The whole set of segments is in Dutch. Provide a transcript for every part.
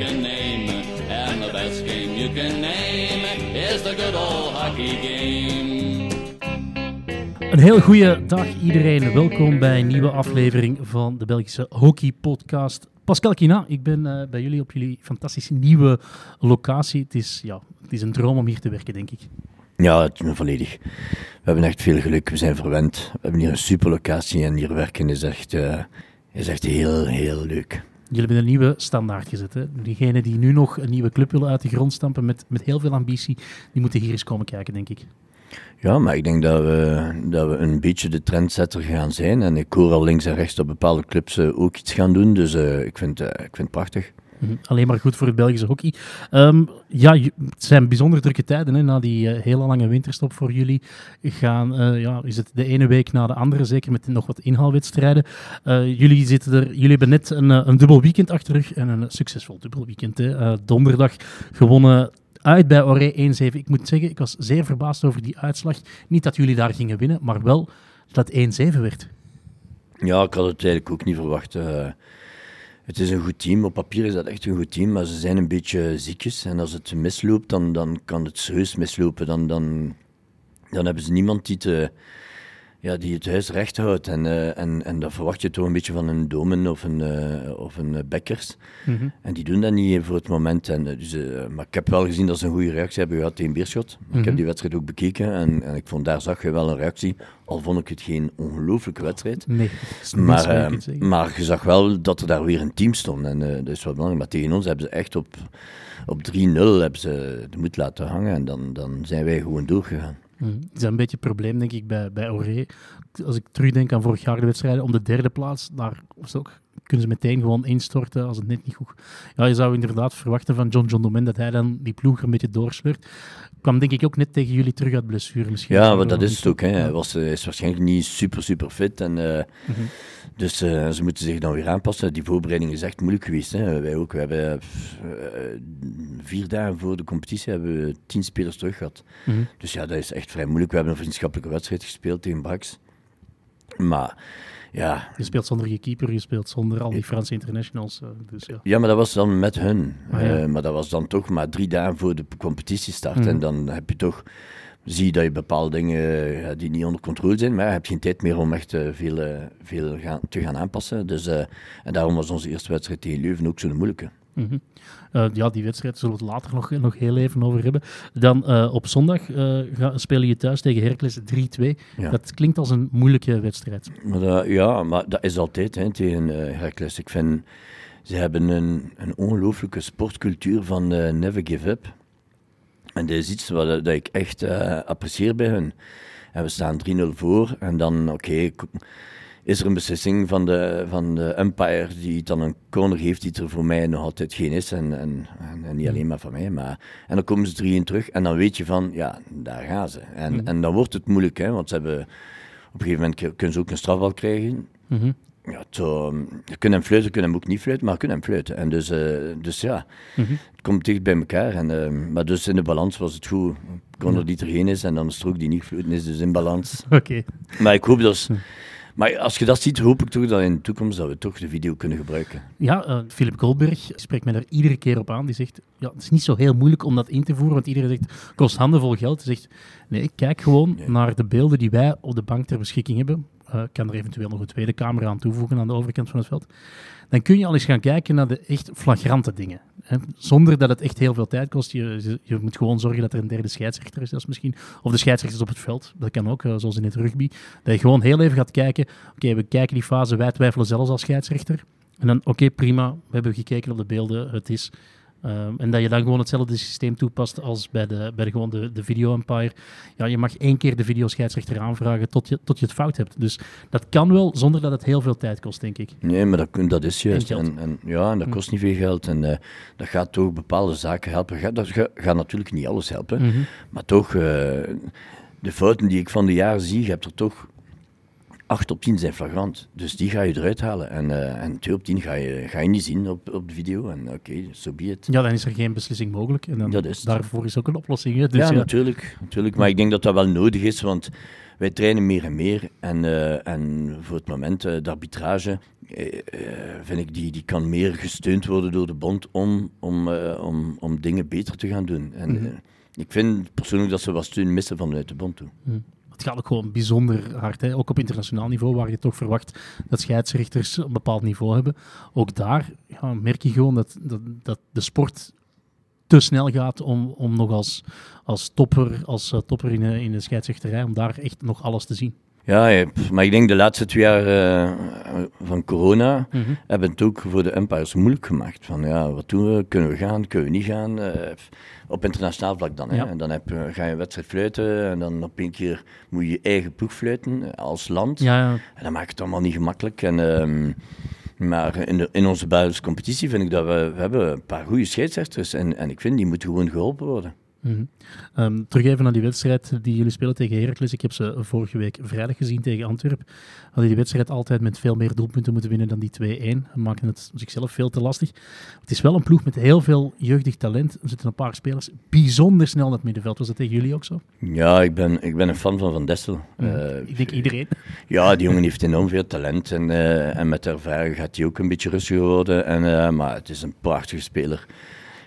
can name. And the best game you can name is the good old hockey game. Een heel goede dag iedereen. Welkom bij een nieuwe aflevering van de Belgische Hockey Podcast. Pascal Kina, ik ben uh, bij jullie op jullie fantastische nieuwe locatie. Het is, ja, het is een droom om hier te werken, denk ik. Ja, het is volledig. We hebben echt veel geluk. We zijn verwend. We hebben hier een super locatie en hier werken is echt, uh, is echt heel, heel leuk. Jullie hebben een nieuwe standaard gezet. Hè? Diegenen die nu nog een nieuwe club willen uit de grond stampen met, met heel veel ambitie, die moeten hier eens komen kijken, denk ik. Ja, maar ik denk dat we, dat we een beetje de trendsetter gaan zijn. En ik hoor al links en rechts dat bepaalde clubs uh, ook iets gaan doen. Dus uh, ik, vind, uh, ik vind het prachtig. -hmm. Alleen maar goed voor het Belgische hockey. Um, ja, het zijn bijzonder drukke tijden. Hè, na die hele lange winterstop voor jullie gaan, ja, is het de ene week na de andere. Zeker met nog wat inhaalwedstrijden. jullie, zitten er, jullie hebben net een, een dubbel weekend achter rug. En een succesvol dubbel weekend. Hè. donderdag gewonnen uit bij Oré 1-7. Ik moet zeggen, ik was zeer verbaasd over die uitslag. Niet dat jullie daar gingen winnen, maar wel dat het 1-7 werd. Ja, ik had het eigenlijk ook niet verwacht. Het is een goed team. Op papier is dat echt een goed team, maar ze zijn een beetje ziekjes. En als het misloopt, dan, dan kan het serieus mislopen. Dan, dan, dan hebben ze niemand die te ja, die het huis recht houdt. En, uh, en, en dat verwacht je toch een beetje van een domen of een, uh, of een Bekkers. Mm -hmm. En die doen dat niet voor het moment. En, dus, uh, maar ik heb wel gezien dat ze een goede reactie hebben gehad tegen Beerschot. Mm -hmm. Ik heb die wedstrijd ook bekeken en, en ik vond daar zag je wel een reactie. Al vond ik het geen ongelooflijke wedstrijd. Nee, maar, maar je zag wel dat er daar weer een team stond. En dat is wat belangrijk. Maar tegen ons hebben ze echt op, op 3-0 hebben ze de moed laten hangen. En dan, dan zijn wij gewoon doorgegaan. Mm. Dat is een beetje het probleem, denk ik, bij, bij Oré. Als ik terugdenk aan vorig jaar de wedstrijden om de derde plaats, daar ook, kunnen ze meteen gewoon instorten als het net niet goed... Ja, je zou inderdaad verwachten van John John Domen dat hij dan die ploeg een beetje doorsleurt. Kwam denk ik ook net tegen jullie terug uit blessure misschien. Ja, maar dat is het ook. Hè. Hij was, is waarschijnlijk niet super, super fit. En, uh, mm -hmm. Dus uh, ze moeten zich dan weer aanpassen. Die voorbereiding is echt moeilijk geweest. Hè. Wij ook. We hebben uh, vier dagen voor de competitie hebben we tien spelers terug gehad. -hmm. Dus ja, dat is echt vrij moeilijk. We hebben een vriendschappelijke wedstrijd gespeeld tegen Bax. Maar ja. Je speelt zonder je keeper, je speelt zonder al die Franse internationals. Uh, dus ja. ja, maar dat was dan met hun. Ah, ja. uh, maar dat was dan toch maar drie dagen voor de competitie start. Mm. En dan heb je toch, zie je dat je bepaalde dingen uh, die niet onder controle zijn, maar je hebt geen tijd meer om echt veel, veel gaan, te gaan aanpassen. Dus, en daarom was onze eerste wedstrijd tegen Leuven ook zo'n moeilijke. Mm -hmm. Uh, ja, die wedstrijd zullen we het later nog, nog heel even over hebben. Dan uh, op zondag ga, spelen je thuis tegen Heracles 3-2. Ja. Dat klinkt als een moeilijke wedstrijd. Maar ja, maar dat is altijd hè, tegen Heracles. Ik vind, ze hebben een, een ongelooflijke sportcultuur van never give up. En dat is iets wat dat ik echt apprecieer bij hun. En we staan 3-0 voor en dan, oké... Okay, is er een beslissing van de, van de umpire die dan een corner geeft die er voor mij nog altijd geen is. En, en, en niet alleen maar van mij. Maar, en dan komen ze drieën terug en dan weet je van, ja, daar gaan ze. En, mm. en dan wordt het moeilijk, hè, want ze hebben, op een gegeven moment kunnen ze ook een strafbal krijgen. Mm -hmm. Ja, zo, je kunt hem fluiten, kunnen hem ook niet fluiten, maar kunnen hem fluiten. En dus, uh, dus ja, mm -hmm. het komt dicht bij elkaar. En, uh, maar dus in de balans was het goed. Corner die er geen is en dan een strook die niet fluiten is, dus in balans. Oké. Okay. Maar ik hoop dat... Maar als je dat ziet, hoop ik toch dat in de toekomst dat we toch de video kunnen gebruiken. Ja, uh, Philip Goldberg spreekt mij daar iedere keer op aan. Die zegt, ja, het is niet zo heel moeilijk om dat in te voeren, want iedereen zegt, kost handen vol geld. Hij zegt, nee, ik kijk gewoon nee. naar de beelden die wij op de bank ter beschikking hebben. Ik uh, kan er eventueel nog een tweede camera aan toevoegen aan de overkant van het veld. Dan kun je al eens gaan kijken naar de echt flagrante dingen. Hè? Zonder dat het echt heel veel tijd kost. Je, je, moet gewoon zorgen dat er een derde scheidsrechter is. Misschien, of de scheidsrechters op het veld. Dat kan ook, uh, zoals in het rugby. Dat je gewoon heel even gaat kijken. Oké, we kijken die fase. Wij twijfelen zelfs als scheidsrechter. En dan, oké, prima. We hebben gekeken op de beelden. Het is... Um, en dat je dan gewoon hetzelfde systeem toepast als bij de, bij de, gewoon de, de video empire. Ja, je mag één keer de videoscheidsrechter aanvragen tot je, tot je het fout hebt. Dus dat kan wel zonder dat het heel veel tijd kost, denk ik. Nee, maar dat, dat is juist. En, en, ja, en dat kost niet veel geld. En uh, dat gaat toch bepaalde zaken helpen. Dat gaat, gaat natuurlijk niet alles helpen. Mm -hmm. Maar toch, uh, de fouten die ik van de jaren zie, je hebt er toch 8 op 10 zijn flagrant. Dus die ga je eruit halen. En, uh, en 2 op 10 ga je, ga je niet zien op, op de video. En oké, okay, so be it. Ja, dan is er geen beslissing mogelijk. En dan, is daarvoor is ook een oplossing. Hè? Dus ja, ja, Natuurlijk, natuurlijk. Maar ik denk dat dat wel nodig is, want wij trainen meer en meer. En, uh, en voor het moment, uh, de arbitrage, vind ik, die, die kan meer gesteund worden door de bond om, om, om, om dingen beter te gaan doen. En, Mhm. ik vind persoonlijk dat ze wat steun missen vanuit de bond toe. Mm. Het gaat ook gewoon bijzonder hard. Hè? Ook op internationaal niveau, waar je toch verwacht dat scheidsrechters een bepaald niveau hebben. Ook daar merk je gewoon dat, dat, dat de sport te snel gaat om, om nog als, als topper, als, uh, topper in, in de scheidsrechterij, om daar echt nog alles te zien. Ja, maar ik denk de laatste twee jaar uh, van corona Mhm. hebben het ook voor de umpires moeilijk gemaakt. Van ja, wat doen we? Kunnen we gaan? Kunnen we niet gaan? Uh, op internationaal vlak dan. Hè? Ja. En dan heb, je- ga je een wedstrijd fluiten en dan op een keer moet je je eigen ploeg fluiten eh, als land. Ja, ja. En dat maakt het allemaal niet gemakkelijk. En, ehm, maar in, de, in onze Belgische competitie vind ik dat we, we hebben een paar goede scheidsrechters. En, en ik vind die moeten gewoon geholpen worden. Mhm. Ehm, terug even naar die wedstrijd die jullie spelen tegen Heracles. Ik heb ze vorige week vrijdag gezien tegen Antwerpen. Hadden die wedstrijd altijd met veel meer doelpunten moeten winnen dan die 2-1. En maakten het zichzelf veel te lastig. Het is wel een ploeg met heel veel jeugdig talent. Er zitten een paar spelers bijzonder snel in het middenveld. Was dat tegen jullie ook zo? Ja, ik ben, ik ben een fan van Van Dessel. Mhm. Eh, Ik denk iedereen. Ja, die jongen heeft enorm veel talent en, eh, en met ervaring gaat hij ook een beetje rustiger worden. En, eh, maar het is een prachtige speler.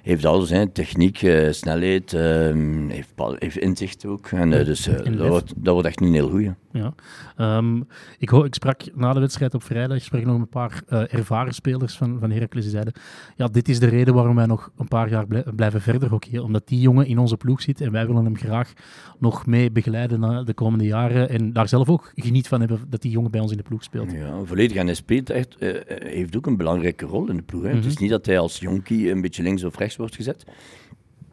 Heeft alles, hè. techniek, eh, snelheid, ehm, heeft, heeft inzicht ook. En, eh, dus eh, En dat, wordt, dat wordt echt een heel goeie. Ja. Ehm, ik, ik sprak na de wedstrijd op vrijdag sprak nog met een paar ervaren spelers van, van Heracles. Die zeiden, ja, dit is de reden waarom wij nog een paar jaar blij- blijven verder hockeyen. Omdat die jongen in onze ploeg zit en wij willen hem graag nog mee begeleiden na de komende jaren. En daar zelf ook geniet van hebben dat die jongen bij ons in de ploeg speelt. Ja, volledig. En hij speelt echt, heeft ook een belangrijke rol in de ploeg. Hè. Het Mhm. is niet dat hij als jonkie een beetje links of rechts wordt gezet.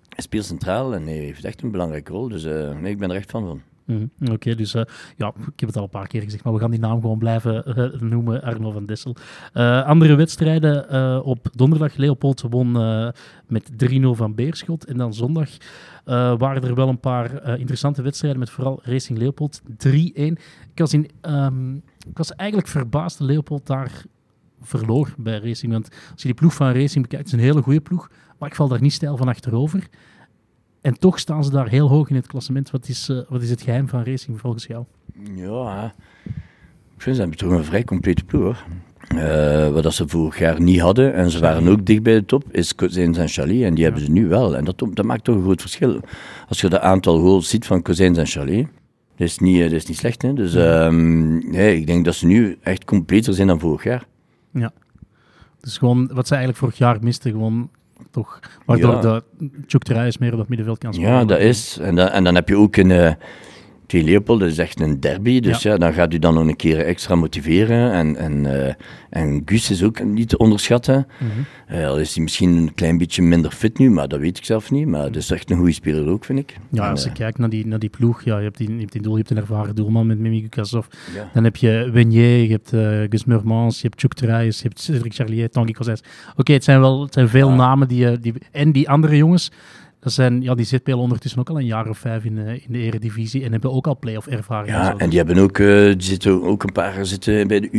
Hij speelt centraal en hij heeft echt een belangrijke rol. Dus eh, nee, ik ben er echt fan van. Mhm, Oké, dus eh, ja, ik heb het al een paar keer gezegd, maar we gaan die naam gewoon blijven noemen, Arno van Dessel. Eh, andere wedstrijden op donderdag, Leopold won met 3-0 van Beerschot. En dan zondag waren er wel een paar interessante wedstrijden met vooral Racing Leopold 3-1. Ik, was in, ehm, ik was eigenlijk verbaasd dat Leopold daar verloor bij Racing. Want als je die ploeg van Racing bekijkt, het is een hele goede ploeg, maar ik val daar niet stijl van achterover. En toch staan ze daar heel hoog in het klassement. Wat is, eh, wat is het geheim van Racing volgens jou? Ja, ik vind ze hebben toch een vrij complete ploeg. Hoor. Eh, wat ze vorig jaar niet hadden, en ze waren ook dicht bij de top, is Kozijns en Chalet. En die hebben ze nu wel. En dat, dat maakt toch een groot verschil. Als je het aantal goals ziet van Kozijns en Chalet, dat is niet, eh, dat is niet slecht. Hè? Dus ehm, nee, ik denk dat ze nu echt completer zijn dan vorig jaar. Dus gewoon wat ze eigenlijk vorig jaar misten, gewoon toch. Waardoor Ja. de Terreis meer op dat middenveld kan spelen. Ja, dat is. En, dan- en dan heb je ook een. Tegen Leopold, is echt een derby. Dus ja. dan gaat u dan nog een keer extra motiveren. En, en, eh, en Gus is ook niet te onderschatten. Mhm. Eh, al is hij misschien een klein beetje minder fit nu, maar dat weet ik zelf niet. Maar dat is echt een goede speler ook, vind ik. Ja, als je eh, kijkt naar die, naar die ploeg, ja, je hebt die, je hebt die doel, je hebt een ervaren doelman met Mimi Gukasov. ja. Dan heb je Wenier, je hebt Gus Murmans, je hebt Chuck Terreis, je hebt Cedric Charlier, Tanguy Kozijs. Oké, het zijn wel het zijn veel Ja. namen die, die... En die andere jongens, dat zijn, ja, die spelen ondertussen ook al een jaar of vijf in, de- in de eredivisie en hebben ook al play-off ervaring. Ja, en die hebben ook, eh, die zitten ook een paar zitten bij de U21.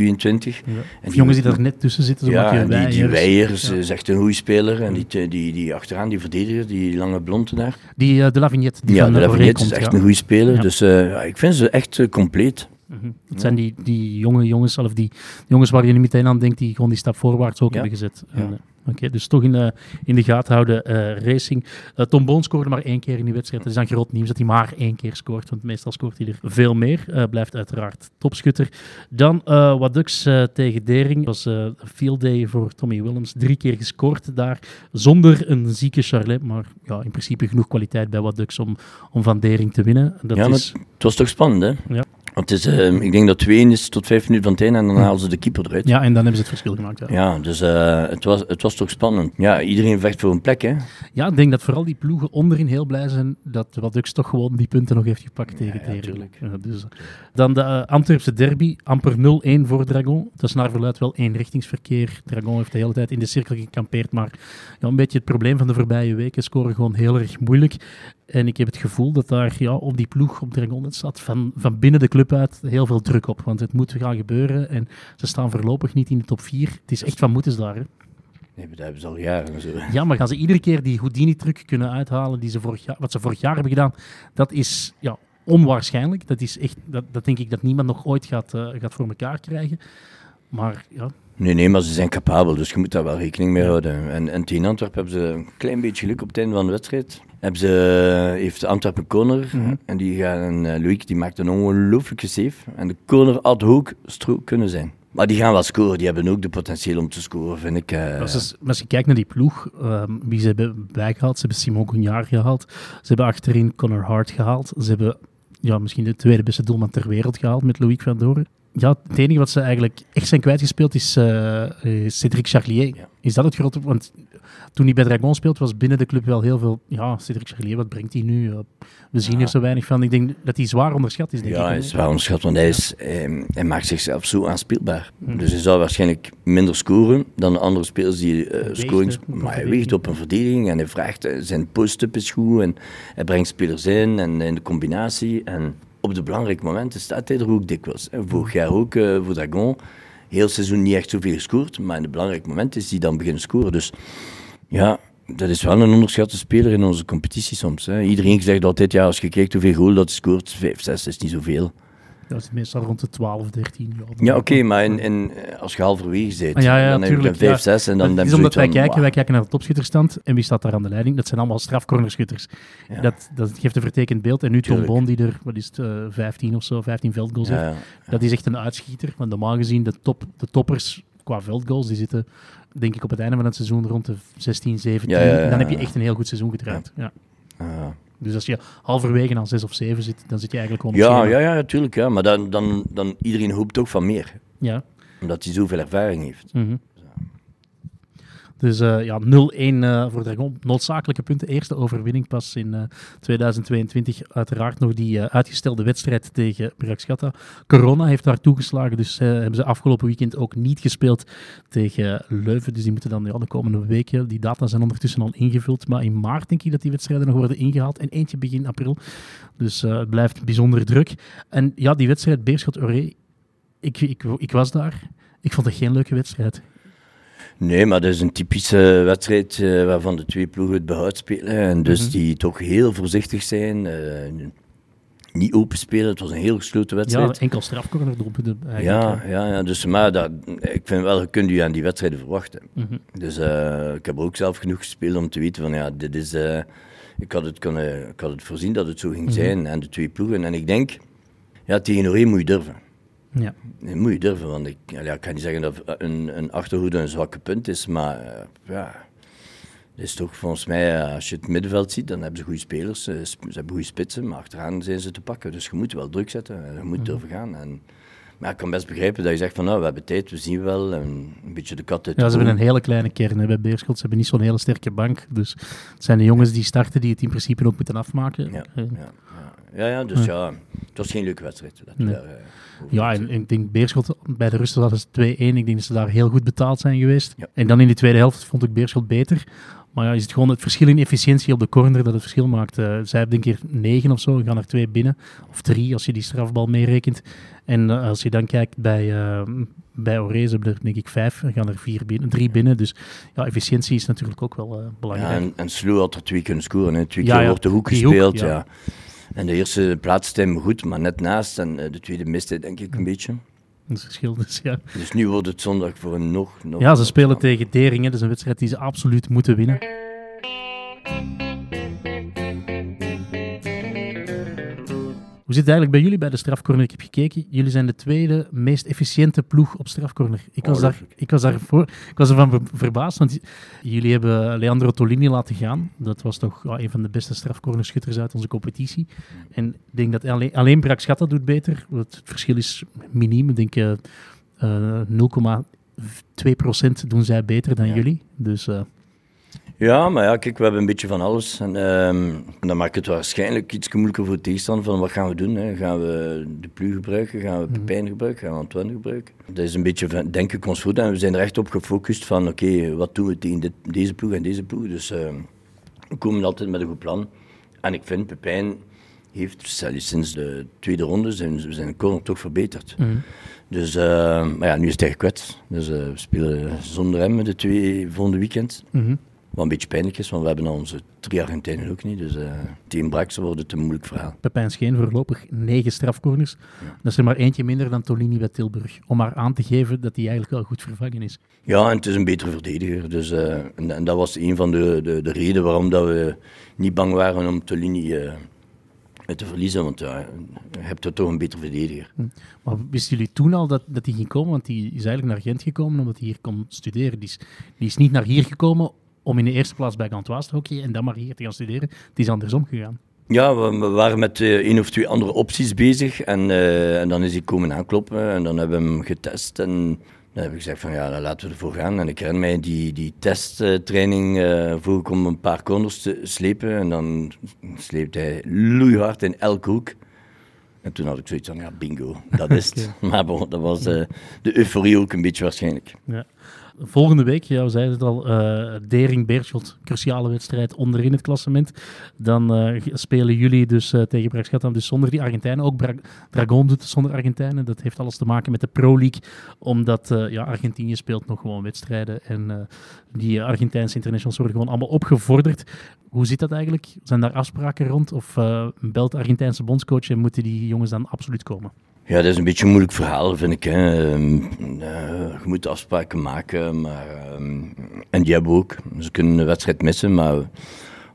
Ja. En die- jongens die er net tussen zitten, zo Ja, die, die Weijers. Weijers Ja. is echt een goede speler. En die, die, die achteraan, die verdediger, die lange blonde daar. Die eh, de Lavignette, die ja, van de Lavignet is echt een goede speler. Dus eh, ja, ik vind ze echt compleet. Mhm. Het zijn die, die jonge jongens, of die jongens waar je niet meteen aan denkt, die gewoon die stap voorwaarts ook hebben gezet. Ja. En, Oké, dus toch in, de in de gaten houden eh, Racing. Eh, Tom Boon scoorde maar één keer in die wedstrijd. Het is dan groot nieuws dat hij maar één keer scoort, want meestal scoort hij er veel meer. Eh, blijft uiteraard topschutter. Dan eh, tegen Dering. Het was een field day voor Tommy Willems. Drie keer gescoord daar, zonder een zieke Charlet. Maar ja, in principe genoeg kwaliteit bij wat Ducks om, om van Dering te winnen. Dat Ja, is, Het was toch spannend, hè? Ja. Want het is, eh, ik denk dat 2 is tot 5 minuten van het einde en dan halen ze de keeper eruit. ja, en dan hebben ze het verschil gemaakt. Ja. Ja, dus eh, het, was, het was toch spannend. Ja, iedereen vecht voor een plek, hè? Ja, ik denk dat vooral die ploegen onderin heel blij zijn dat Wat Dux toch gewoon die punten nog heeft gepakt tegen ja. Ja, dus, dan de eh, Antwerpse derby, amper 0-1 voor Dragon. Dat is naar verluid wel eenrichtingsverkeer. Dragon heeft de hele tijd in de cirkel gekampeerd, maar ja, een beetje het probleem van de voorbije weken, scoren gewoon heel erg moeilijk. En ik heb het gevoel dat daar ja, op die ploeg, op Dragon staat, van, van binnen de club uit heel veel druk op. Want het moet gaan gebeuren en ze staan voorlopig niet in de top 4. Het is echt van moeten daar. Hè? Nee, maar dat hebben ze al jaren. Zo. Ja, maar gaan ze iedere keer die Houdini-truc kunnen uithalen die ze vorig jaar, wat ze vorig jaar hebben gedaan? Dat is ja, onwaarschijnlijk. Dat, is echt, dat, dat denk ik dat niemand nog ooit gaat, uh, gaat voor elkaar krijgen. Maar ja, Nee, nee, maar ze zijn capabel, dus je moet daar wel rekening mee houden. En, en tegen Antwerpen hebben ze een klein beetje geluk op het einde van de wedstrijd. Hebben ze, heeft Antwerpen corner Mhm. en die gaan, en uh, Loïc die maakt een ongelooflijke save. En de corner had ook strook kunnen zijn. Maar die gaan wel scoren, die hebben ook de potentieel om te scoren, vind ik. Uh, als, je, als, je, kijkt naar die ploeg, um, wie ze hebben bijgehaald, ze hebben Simon Gognard gehaald, ze hebben achterin Connor Hart gehaald, ze hebben ja, misschien de tweede beste doelman ter wereld gehaald met Loïc van Doren ja, het enige wat ze eigenlijk echt zijn kwijtgespeeld is uh, Cédric Charlier. Ja. Is dat het grote... Want toen hij bij Dragon speelt, was binnen de club wel heel veel... Ja, Cédric Charlier, wat brengt hij nu? Uh, we zien ja. er zo weinig van. Ik denk dat hij zwaar onderschat is, denk ja, ik. hij is zwaar onderschat, want hij, is, hij, hij maakt zichzelf zo aanspeelbaar. Mm. Dus hij zou waarschijnlijk minder scoren dan de andere spelers die uh, scoren. Maar hij weegt op een verdediging en hij vraagt... zijn post-up is goed en hij brengt spelers in en in de combinatie en op de belangrijke momenten staat hij er ook dikwijls. Vorig jaar ook uh, voor Dragon. Heel seizoen niet echt zoveel gescoord, maar in de belangrijke momenten is hij dan beginnen scoren. Dus ja, dat is wel een onderschatte speler in onze competitie soms. Hè. Iedereen zegt altijd, ja, als je kijkt hoeveel goal dat hij scoort, 5, 6 is niet zoveel. Dat is meestal rond de 12, 13. Ja, ja oké, okay, maar in, in, als je halverwege zit, ah, ja, ja, dan tuurlijk, heb je 5, 6 en dan Het is je omdat wij kijken, wow. wij kijken naar de topschutterstand en wie staat daar aan de leiding? Dat zijn allemaal strafcornerschutters. Dat, dat geeft een vertekend beeld. En nu John. Boon, die er, wat is het, uh, 15 of zo, 15 veldgoals heeft. Dat is echt een uitschieter. Want normaal gezien, de, top, de toppers qua veldgoals, die zitten denk ik op het einde van het seizoen rond de 16, 17. Ja, ja, ja, Dan heb je echt een heel goed seizoen gedraaid. Ja. Ja. Dus als je halverwege aan 6 of 7 zit, dan zit je eigenlijk gewoon op Ja, schema. ja, ja, natuurlijk. Ja. Maar dan, dan, dan iedereen hoopt toch van meer. ja. Omdat hij zoveel ervaring heeft. Mhm. Dus uh, ja, 0-1 uh, voor Dragon. Noodzakelijke punten. Eerste overwinning pas in uh, 2022. Uiteraard nog die uitgestelde wedstrijd tegen Braxcata. Corona heeft daar toegeslagen, dus hebben ze afgelopen weekend ook niet gespeeld tegen Leuven. Dus die moeten dan ja, de komende weken, die data zijn ondertussen al ingevuld. Maar in maart denk ik dat die wedstrijden nog worden ingehaald. En eentje begin april. Dus het blijft bijzonder druk. En ja, die wedstrijd Beerschot-Oré, ik, ik, ik was daar. Ik vond het geen leuke wedstrijd. Nee, maar dat is een typische wedstrijd uh, waarvan de twee ploegen het behoud spelen. En dus Mhm. die toch heel voorzichtig zijn. uh, niet open spelen. Het was een heel gesloten Ja, wedstrijd. enkel strafcornerdoelpunten eigenlijk. Ja, ja, ja, dus maar dat, ik vind wel, je kunt je aan die wedstrijden verwachten. Mhm. Dus uh, ik heb ook zelf genoeg gespeeld om te weten van ja, dit is. Ik, had het kunnen, ik had het voorzien dat het zo ging Mhm. zijn en de twee ploegen. En ik denk, ja, tegen Oré moet je durven. Ja. Dat moet je durven, want ik, ja, ik kan niet zeggen dat een, een achterhoede een zwakke punt is, maar uh, ja, het is toch volgens mij, uh, als je het middenveld ziet, dan hebben ze goede spelers, uh, ze hebben goede spitsen, maar achteraan zijn ze te pakken. Dus je moet wel druk zetten, je moet Mhm. durven gaan. En, maar ik kan best begrijpen dat je zegt van nou, we hebben tijd, we zien wel, en een beetje de kat uit de Ja, ze hebben een hele kleine kern hè, bij Beerschot. Ze hebben niet zo'n hele sterke bank. Dus het zijn de jongens die starten die het in principe ook moeten afmaken. Ja, Eh, ja, ja. Ja, ja dus ja, het was geen leuke wedstrijd. Dat we Nee. daar, eh, Ja, moeten en, ik denk Beerschot, bij de rust hadden ze 2-1. Ik denk dat ze daar heel goed betaald zijn geweest. Ja. En dan in die tweede helft vond ik Beerschot beter. Maar ja, is het gewoon het verschil in efficiëntie op de corner dat het verschil maakt. Uh, zij hebben denk ik negen of zo, en gaan er twee binnen. Of drie, als je die strafbal meerekent. En uh, als je dan kijkt bij, uh, bij Oreze, hebben er denk ik vijf, en gaan er vier binnen, drie binnen. Dus ja, efficiëntie is natuurlijk ook wel belangrijk. Ja, en, en Sloe had er twee kunnen scoren. Hè. Twee Ja, keer ja, wordt de hoek, gespeeld. ja. En de eerste plaatste hem goed, maar net naast. En uh, de tweede miste denk ik een beetje. Het verschil dus, ja. Dus nu wordt het zondag voor een nog... nog Ja, ze spelen tegen Deringen. Dat is een wedstrijd die ze absoluut moeten winnen. Hoe zit het eigenlijk bij jullie bij de strafcorner? Ik heb gekeken, jullie zijn de tweede meest efficiënte ploeg op strafcorner. Ik was, daar, ik was, daarvoor, ik was ervan ver, verbaasd, want jullie hebben Leandro Tolini laten gaan. Dat was toch een van de beste strafcornerschutters uit onze competitie. En ik denk dat alleen, alleen Brakschatta doet beter. Het verschil is miniem. Ik denk uh, uh, 0,2% doen zij beter dan Ja. jullie. Dus... Uh, Ja, maar ja, kijk, we hebben een beetje van alles. En, en dan maakt het waarschijnlijk iets moeilijker voor de tegenstander van wat gaan we doen. Hè? Gaan we de Plu gebruiken? Gaan we Pepijn gebruiken? Gaan we Antoine gebruiken? Dat is een beetje, van, denk ik, ons goed. En we zijn er echt op gefocust van, oké, okay, wat doen we tegen dit, deze ploeg en deze ploeg? Dus uh, we komen altijd met een goed plan. En ik vind, Pepijn heeft sinds de tweede ronde zijn, zijn corner toch verbeterd. Mhm. Dus, uh, maar ja, nu is hij gekwetst. Dus uh, we spelen zonder hem de twee volgende weekend. Mhm. Wat een beetje pijnlijk is, want we hebben al onze drie Argentijnen ook niet. Dus uh, tegen Braxen wordt het een moeilijk verhaal. Pepijn Scheen voorlopig negen strafcorners. Ja. Dat is er maar eentje minder dan Tolini bij Tilburg. Om maar aan te geven dat hij eigenlijk wel goed vervangen is. Ja, en het is een betere verdediger. Dus, uh, en, en, dat was een van de, de, de redenen waarom dat we niet bang waren om Tolini uh, te verliezen. Want ja, je hebt er toch een betere verdediger. Hm. Maar wisten jullie toen al dat, dat hij ging komen? Want die is eigenlijk naar Gent gekomen omdat hij hier kon studeren. Die is, die is niet naar hier gekomen om in de eerste plaats bij Gantoise te hockeyen en dan maar hier te gaan studeren. Het is andersom gegaan. Ja, we, we waren met uh, één of twee andere opties bezig en, uh, en dan is hij komen aankloppen en dan hebben we hem getest en dan heb ik gezegd van ja, dan laten we ervoor gaan. En ik herinner mij die, die testtraining uh, voor ik om een paar corners te slepen en dan sleept hij loeihard in elke hoek. En toen had ik zoiets van, ja, bingo, dat is het. Maar bon, dat was de euforie ook een beetje waarschijnlijk. Ja volgende week, ja, we zeiden het al, uh, Dering Beerschot, cruciale wedstrijd onderin het klassement. Dan uh, spelen jullie dus uh, tegen Braxchatam dus zonder die Argentijnen. Ook Dragon doet het zonder Argentijnen. Dat heeft alles te maken met de Pro League, omdat ja, Argentinië speelt nog gewoon wedstrijden en die Argentijnse internationals worden gewoon allemaal opgevorderd. Hoe zit dat eigenlijk? Zijn daar afspraken rond of belt Argentijnse bondscoach en moeten die jongens dan absoluut komen? Ja, dat is een beetje een moeilijk verhaal, vind ik. Hè. Uh, je moet afspraken maken, maar, uh, en die hebben we ook. Ze kunnen een wedstrijd missen, maar we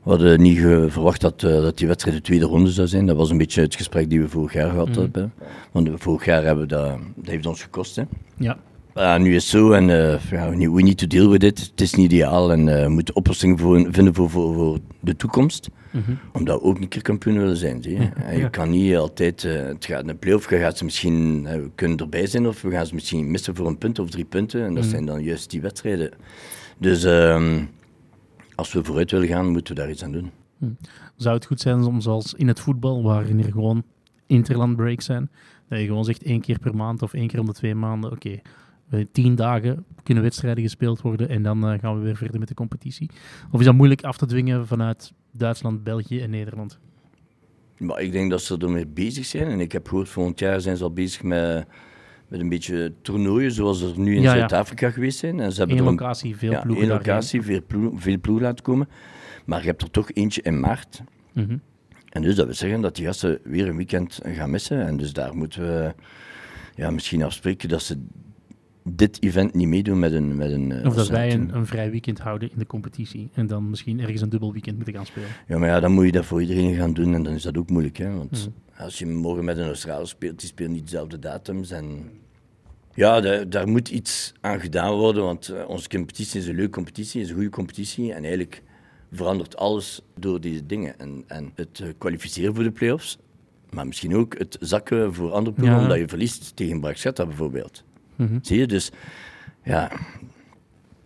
hadden niet verwacht dat, uh, dat die wedstrijd de tweede ronde zou zijn. Dat was een beetje het gesprek die we vorig jaar gehad mm. hebben. Want vorig jaar hebben we dat, dat heeft ons gekost. Hè. Ja. Uh, nu is het zo en uh, we need to deal with it. Het is niet ideaal en uh, we moeten oplossingen voor, vinden voor, voor, voor de toekomst. Mm -hmm. Omdat we ook een keer kampioen willen zijn. Zie je ja, je kan niet altijd, het gaat de play-off, je gaat ze misschien, we kunnen erbij zijn of we gaan ze misschien missen voor een punt of drie punten. En dat mm. zijn dan juist die wedstrijden. Dus um, als we vooruit willen gaan, moeten we daar iets aan doen. Mm. Zou het goed zijn om zoals in het voetbal, waarin er gewoon interland breaks zijn, dat je gewoon zegt één keer per maand of één keer om de twee maanden, oké, okay, tien dagen kunnen wedstrijden gespeeld worden en dan uh, gaan we weer verder met de competitie? Of is dat moeilijk af te dwingen vanuit Duitsland, België en Nederland? Maar ik denk dat ze ermee bezig zijn. En ik heb gehoord, volgend jaar zijn ze al bezig met, met een beetje toernooien, zoals er nu in ja, Zuid-Afrika ja. geweest zijn. En ze hebben Eén locatie, veel ja, ploegen. Eén locatie, veel, ploeg, veel ploegen laten komen. Maar je hebt er toch eentje in maart. Mm -hmm. En dus dat wil zeggen dat die gasten weer een weekend gaan missen. En dus daar moeten we ja, misschien afspreken dat ze dit event niet meedoen met een... Met een of dat wij een, een, vrij weekend houden in de competitie en dan misschien ergens een dubbel weekend moeten gaan spelen. Ja, maar ja, dan moet je dat voor iedereen gaan doen en dan is dat ook moeilijk. Hè? Want mm. als je morgen met een Australiër speelt, die speelt niet dezelfde datums en... Ja, daar, daar moet iets aan gedaan worden, want uh, onze competitie is een leuke competitie, is een goede competitie en eigenlijk verandert alles door deze dingen. En, en het uh, kwalificeren voor de play-offs, maar misschien ook het zakken voor andere ploegen, ja. omdat je verliest tegen Braxetta bijvoorbeeld. Mm-hmm. Zie je? Dus ja,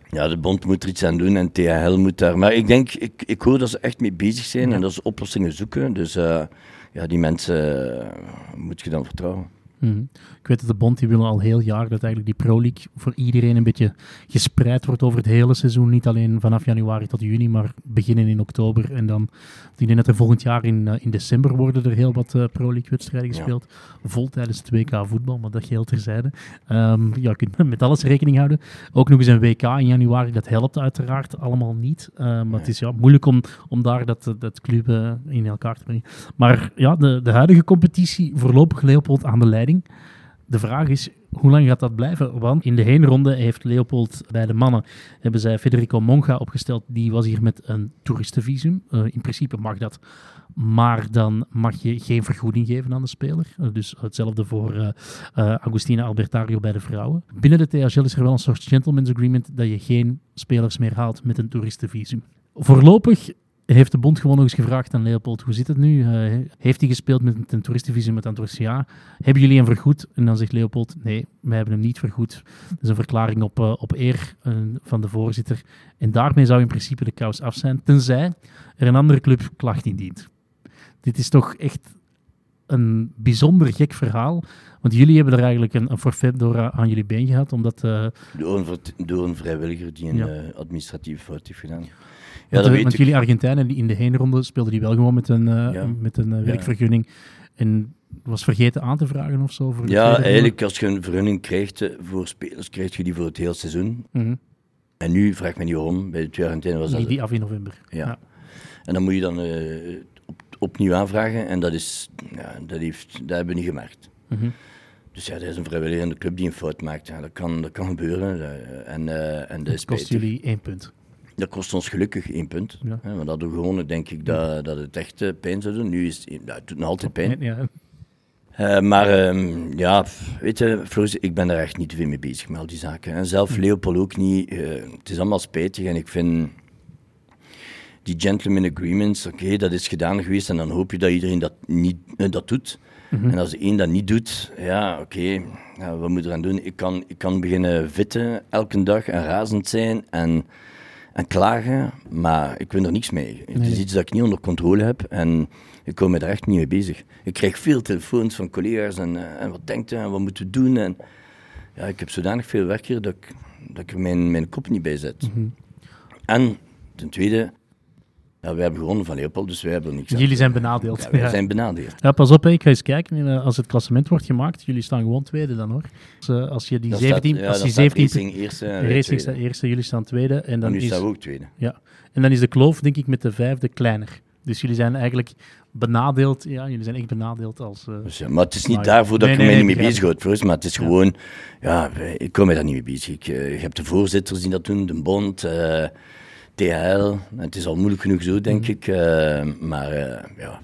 ja, de bond moet er iets aan doen en THL moet daar. Maar ik denk, ik, ik hoor dat ze echt mee bezig zijn ja. en dat ze oplossingen zoeken. Dus uh, ja, die mensen uh, moet je dan vertrouwen. Mm-hmm. Ik weet dat de bond die wil al heel jaar dat eigenlijk die Pro League voor iedereen een beetje gespreid wordt over het hele seizoen. Niet alleen vanaf januari tot juni, maar beginnen in oktober. En dan, ik denk dat er volgend jaar in, uh, in december worden er heel wat uh, Pro League wedstrijden gespeeld. Ja. Vol tijdens het WK voetbal, maar dat geheel terzijde. Um, ja, je kunt met alles rekening houden. Ook nog eens een WK in januari, dat helpt uiteraard allemaal niet. Uh, maar nee. het is ja, moeilijk om, om daar dat, dat club in elkaar te brengen. Maar ja, de, de huidige competitie voorlopig Leopold aan de leiding. De vraag is, hoe lang gaat dat blijven? Want in de heenronde heeft Leopold bij de mannen hebben zij Federico Monga opgesteld. Die was hier met een toeristenvisum. Uh, in principe mag dat. Maar dan mag je geen vergoeding geven aan de speler. Uh, dus hetzelfde voor uh, Agustina Albertario bij de vrouwen. Binnen de THL is er wel een soort gentleman's agreement dat je geen spelers meer haalt met een toeristenvisum. Voorlopig heeft de bond gewoon nog eens gevraagd aan Leopold, hoe zit het nu? Uh, heeft hij gespeeld met een toeristenvisum met antwoord ja. Hebben jullie hem vergoed? En dan zegt Leopold, nee, wij hebben hem niet vergoed. Dat is een verklaring op, uh, op eer uh, van de voorzitter. En daarmee zou in principe de kous af zijn, tenzij er een andere club klacht indient. Dit is toch echt een bijzonder gek verhaal. Want jullie hebben er eigenlijk een, een forfait door aan jullie been gehad, omdat... door, een, door een vrijwilliger die een ja. administratieve fout heeft gedaan. Dat de- weet want jullie Argentijnen die in de heenronde speelden die wel gewoon met een, eh, met een eh, werkvergunning. En was vergeten aan te vragen of zo? Voor Ja, eigenlijk als je een vergunning krijgt eh, voor spelers, krijg je die voor het hele seizoen. Mhm. En nu, vraag me niet waarom, bij de twee Argentijnen was dat... Die, die af in november. Ja. En dan moet je dan eh, op, opnieuw aanvragen en dat, is, ja, dat, heeft, dat hebben we niet gemerkt. Mhm. Dus ja, dat is een vrijwilligende club die een fout maakt. Ja, dat, kan, dat kan gebeuren. dat- en, eh, en dat Dat kost jullie één punt. Dat kost ons gelukkig één punt. Ja. Hè, want hadden we gewonnen, denk ik dat, dat het echt eh, pijn zou doen. Nu is het, doet nog altijd pijn. Ja, Eh, maar ehm, ja, weet je, Floris, ik ben daar echt niet te veel mee bezig met al die zaken. En zelf Leopold ook niet. Eh, het is allemaal spijtig en ik vind die gentleman agreements, oké, dat is gedaan geweest en dan hoop je dat iedereen dat, niet, dat doet. En als de één dat niet doet, ja, oké, ja, wat moet er aan doen? Ik kan, ik kan beginnen vitten elke dag en razend zijn en, en klagen, maar ik win er niks mee. Het is iets dat ik niet onder controle heb en ik kom me daar echt niet mee bezig. Ik krijg veel telefoons van collega's en, eh, en wat denkt u en wat moeten we doen? En, ja, ik heb zodanig veel werk hier dat ik, dat ik er mijn, mijn kop niet bij zet. En ten tweede, ja, wij hebben gewonnen van Leopold, dus wij hebben er niks aan. Jullie zijn benadeeld. Ja, wij Ja. zijn benadeeld. Ja, pas op, ik ga eens kijken. Als het klassement wordt gemaakt, jullie staan gewoon tweede dan hoor. Dus, eh, als je die Dat 17, staat, ja, als die staat 17 Racing eerste Racing staat eerste, jullie staan tweede. En En dan, nu is, staan we ook tweede. ja. en dan is de kloof, denk ik, met de vijfde kleiner. Dus jullie zijn eigenlijk benadeeld. Ja, jullie zijn echt benadeeld als. eh, Dus, maar het is niet daarvoor dat Nee, ik nee, nee, niet mee bezig houd, Floris, maar het is Ja. gewoon, ja, ik kom me daar niet mee bezig. Ik, eh, je hebt de voorzitters die dat doen, de bond, THL. Het is al moeilijk genoeg zo, denk Mhm. ik. eh, maar eh, ja,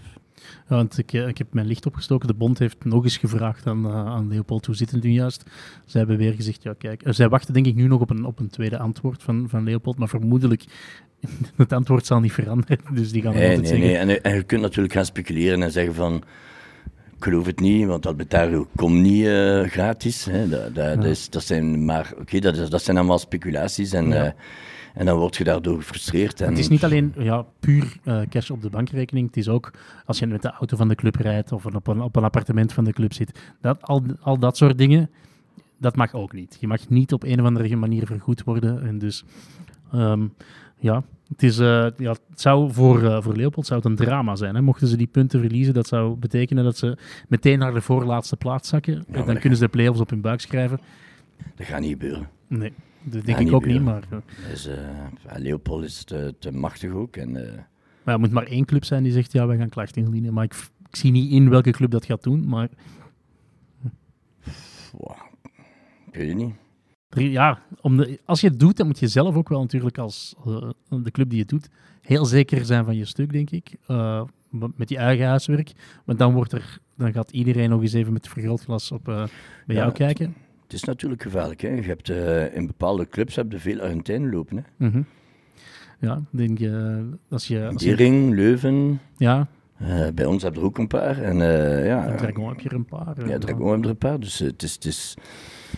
Ja, want ik, eh, ik heb mijn licht opgestoken. De bond heeft nog eens gevraagd aan, aan Leopold hoe zit het nu juist. Zij hebben weer gezegd, ja kijk, eh, zij wachten denk ik nu nog op een, op een tweede antwoord van, van Leopold, maar vermoedelijk het antwoord zal niet veranderen. Dus die gaan nee, altijd nee, zeggen, nee. En, en je kunt natuurlijk gaan speculeren en zeggen van, ik geloof het niet, want Albertario komt niet gratis. Hè. Dat, dat, dat, is, dat zijn maar, oké, dat, dat zijn allemaal speculaties en, Ja. En dan word je daardoor gefrustreerd. En, Het is niet alleen ja, puur eh, cash op de bankrekening. Het is ook als je met de auto van de club rijdt of op een, op een appartement van de club zit. Dat, al, al dat soort dingen, dat mag ook niet. Je mag niet op een of andere manier vergoed worden. En dus ehm, ja, het, is, eh, ja, het zou voor, eh, voor Leopold zou het een drama zijn. Hè? Mochten ze die punten verliezen, dat zou betekenen dat ze meteen naar de voorlaatste plaats zakken. En dan kunnen ze de play-offs op hun buik schrijven. Dat gaat niet gebeuren. Nee, dat denk Ja, ik ook niet. Maar, eh, Dus, eh, Leopold is te, te machtig ook. En, eh, Maar er moet maar één club zijn die zegt, ja, wij gaan klachten indienen. Maar ik, ik zie niet in welke club dat gaat doen. Maar wow. Ik weet het niet. ja, om de, als je het doet, dan moet je zelf ook wel natuurlijk als de club die het doet, heel zeker zijn van je stuk, denk ik. Met je eigen huiswerk. Want dan, wordt er, dan gaat iedereen nog eens even met vergrootglas op, bij Ja, jou kijken. Het is natuurlijk gevaarlijk. Hè? Je hebt, eh, in bepaalde clubs heb je veel Argentijnen lopen. Hè? Mhm. Ja, denk je, als je... Als je Dering, Leuven. ja, eh, bij ons heb je er ook een paar. En, eh, ja, Dragon heb je er een paar. Ja, Dragon hebben er een paar. Dus het, is, het, is,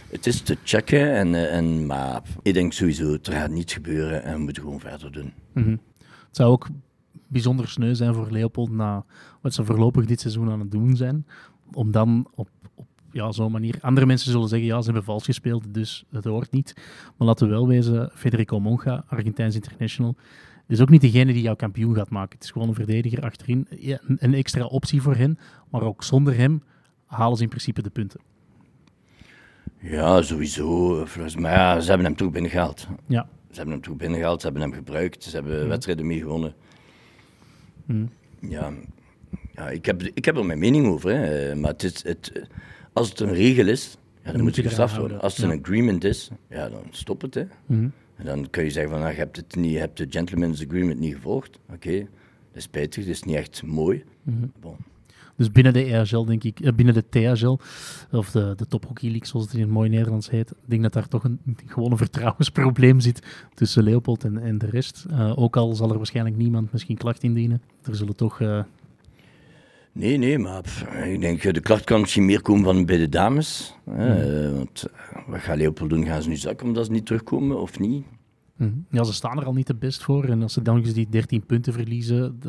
het is te checken. En, en, maar ik denk sowieso, er gaat niets gebeuren en we moeten gewoon verder doen. Mhm. Het zou ook bijzonder sneu zijn voor Leopold na wat ze voorlopig dit seizoen aan het doen zijn. Om dan op ja, zo'n manier... Andere mensen zullen zeggen, ja, ze hebben vals gespeeld, dus het hoort niet. Maar laten we wel wezen, Federico Monga, Argentijns international, is ook niet degene die jou kampioen gaat maken. Het is gewoon een verdediger achterin. Ja, een, extra optie voor hen, maar ook zonder hem halen ze in principe de punten. Ja, sowieso. Volgens mij, ja, ze hebben hem toch binnengehaald. Ja. Ze hebben hem toch binnengehaald, ze hebben hem gebruikt, ze hebben Mhm. wedstrijden mee gewonnen. Mhm. Ja, ja ik, heb, ik heb er mijn mening over. Hè. Maar het is, het, als het een regel is, ja, dan, moet moet je gestraft worden. Als het Ja. een agreement is, ja, dan stop het. Hè. Mhm. En dan kun je zeggen van, nou, je hebt, het niet, je hebt de gentleman's agreement niet gevolgd. Oké, dat is spijtig, dat is niet echt mooi. Mhm. Bon. Dus binnen de EHL, denk ik, eh, binnen de THL, of de, de Top Hockey League, zoals het in het mooi Nederlands heet, ik denk dat daar toch een, gewoon een vertrouwensprobleem zit tussen Leopold en, en de rest. Eh, ook al zal er waarschijnlijk niemand misschien klacht indienen. Er zullen toch... eh, Nee, nee, maar pff, ik denk, eh, de klacht kan misschien meer komen van bij de dames. Hè, eh, want eh, wat gaat Leopold doen? Gaan ze nu zakken omdat ze niet terugkomen of niet? Mhm. Ja, ze staan er al niet te best voor. En als ze dan eens die 13 punten verliezen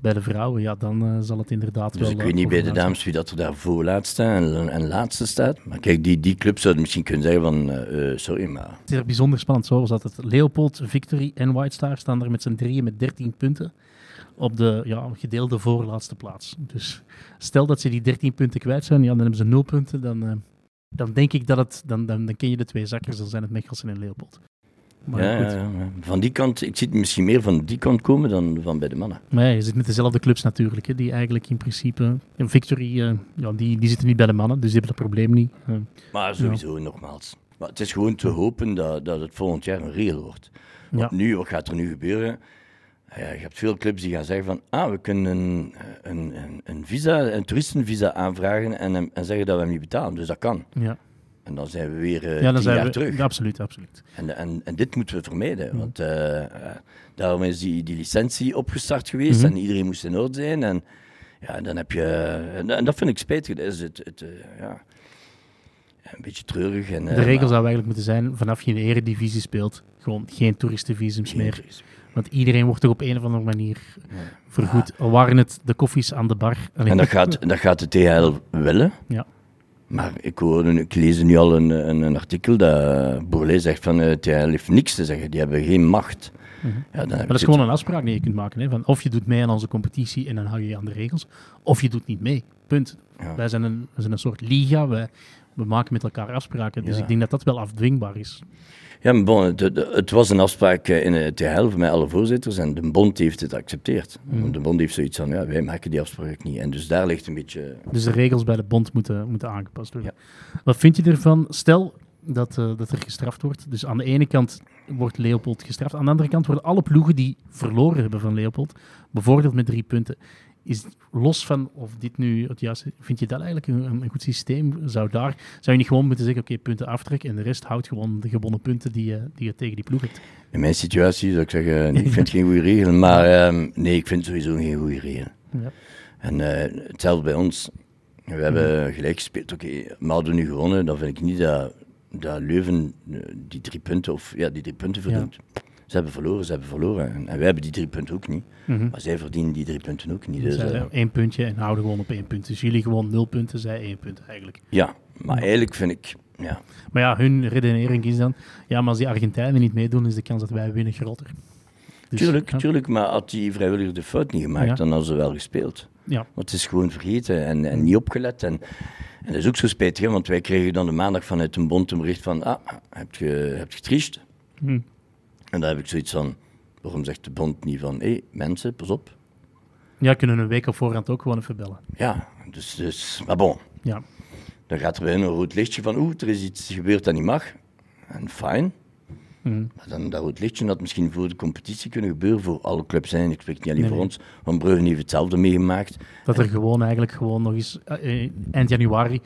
bij de vrouwen, ja, dan zal het inderdaad Dus wel... ik eh, weet niet bij de dames wie dat er daar voor laatste staat en, en laatste staat. Maar kijk, die, die club zouden misschien kunnen zeggen van, eh, sorry, maar... Het is er bijzonder spannend. Zo zat het. Leopold, Victory en White Star staan er met z'n drieën met 13 punten op de ja, gedeelde voorlaatste plaats. Dus stel dat ze die 13 punten kwijt zijn, ja, dan hebben ze 0 punten. Dan, eh, dan denk ik dat het... Dan, dan, dan ken je de twee zakkers, dan zijn het Mechelsen en Leopold. Maar Ja, goed. ja, ja. van die kant, ik zie het misschien meer van die kant komen dan van bij de mannen. Maar ja, je zit met dezelfde clubs natuurlijk, hè, die eigenlijk in principe... En Victory, eh, ja, die, die zitten niet bij de mannen, dus die hebben dat probleem niet. Eh, Maar sowieso, nogmaals. Maar het is gewoon te hopen dat, dat het volgend jaar een regel wordt. Want Ja. nu, wat gaat er nu gebeuren? Ja, je hebt veel clubs die gaan zeggen van, ah, we kunnen een, een, een, een visa, een toeristenvisa aanvragen en, en zeggen dat we hem niet betalen. Dus dat kan. ja. En dan zijn we weer eh ja, dan zijn jaar we... terug. Absoluut, absoluut. En, en, en dit moeten we vermijden, Mhm. want eh, eh, daarom is die, die licentie opgestart geweest Mhm. en iedereen moest in orde zijn. En ja, dan heb je, en, en dat vind ik spijtig, dat is het, het ja, een beetje treurig. En, De regel maar- zou eigenlijk moeten zijn, vanaf je in de eredivisie speelt, gewoon geen toeristenvisums Geen meer. Want iedereen wordt toch op een of andere manier vergoed. Al waren het de koffies aan de bar. En dat gaat, dat gaat de THL willen. Ja. Maar ik, hoor, ik lees nu al een, een, een artikel dat Bourlet zegt van eh THL heeft niks te zeggen, die hebben geen macht. Mhm. Ja, dan heb Maar dat is gewoon een afspraak die je kunt maken. Hè? Van of je doet mee aan onze competitie en dan hou je je aan de regels. Of je doet niet mee. Punt. Ja. Wij zijn een, zijn een soort liga. Wij, we maken met elkaar afspraken. Dus Ja. ik denk dat dat wel afdwingbaar is. Ja, maar bon, het, het- was een afspraak eh, in het THL met alle voorzitters en de bond heeft het geaccepteerd. Want De bond heeft zoiets van, ja, wij maken die afspraak niet. En dus daar ligt een beetje... Dus de regels bij de bond moeten, moeten aangepast worden. Wat vind je ervan? Stel dat, eh, dat er gestraft wordt. Dus aan de ene kant wordt Leopold gestraft. Aan de andere kant worden alle ploegen die verloren hebben van Leopold bevoordeeld met drie punten. Is los van of dit nu het juiste... Vind je dat eigenlijk een, een goed systeem? Zou, daar, zou je niet gewoon moeten zeggen, oké, punten aftrekken en de rest houdt gewoon de gewonnen punten die je, die je tegen die ploeg hebt? In mijn situatie zou ik zeggen, nee, ik vind het geen goede regel. Maar ehm, nee, ik vind het sowieso geen goede regel. Ja. En eh, hetzelfde bij ons. We hebben gelijk gespeeld. Oké, maar hadden we nu gewonnen, dan vind ik niet dat, dat Leuven eh, die drie punten, of, ja, die drie punten verdient. Ze hebben verloren, ze hebben verloren. En, en wij hebben die drie punten ook niet. Mhm. Maar zij verdienen die drie punten ook niet. Dus Dus, zij eh, één puntje en houden gewoon op één punt. Dus jullie gewoon nul punten, zij één punt eigenlijk. ja, maar eigenlijk vind ik, ja, Maar ja, hun redenering is dan, ja, maar als die Argentijnen niet meedoen, is de kans dat wij winnen groter. Dus, tuurlijk, ja, tuurlijk, maar had die vrijwilliger de fout niet gemaakt, Ja. dan hadden ze wel gespeeld. Ja, Want het is gewoon vergeten en, en niet opgelet. En, en dat is ook zo spijtig, want wij kregen dan de maandag vanuit een bond een bericht van, ah, heb je, heb je getriest? Hm. En daar heb ik zoiets van, waarom zegt de bond niet van, hé, hey, mensen, pas op. ja kunnen een week op voorhand ook gewoon even bellen. Ja, dus, dus maar bon, Ja, dan gaat er bij hun een rood lichtje van, oeh, er is iets gebeurd dat niet mag. En fijn. Hm. Maar dan dat rood lichtje had misschien voor de competitie kunnen gebeuren, voor alle clubs zijn. Ik spreek niet alleen Nee, voor nee. ons, want Brugge heeft hetzelfde meegemaakt. dat er gewoon eigenlijk gewoon nog eens eh, eh, eind januari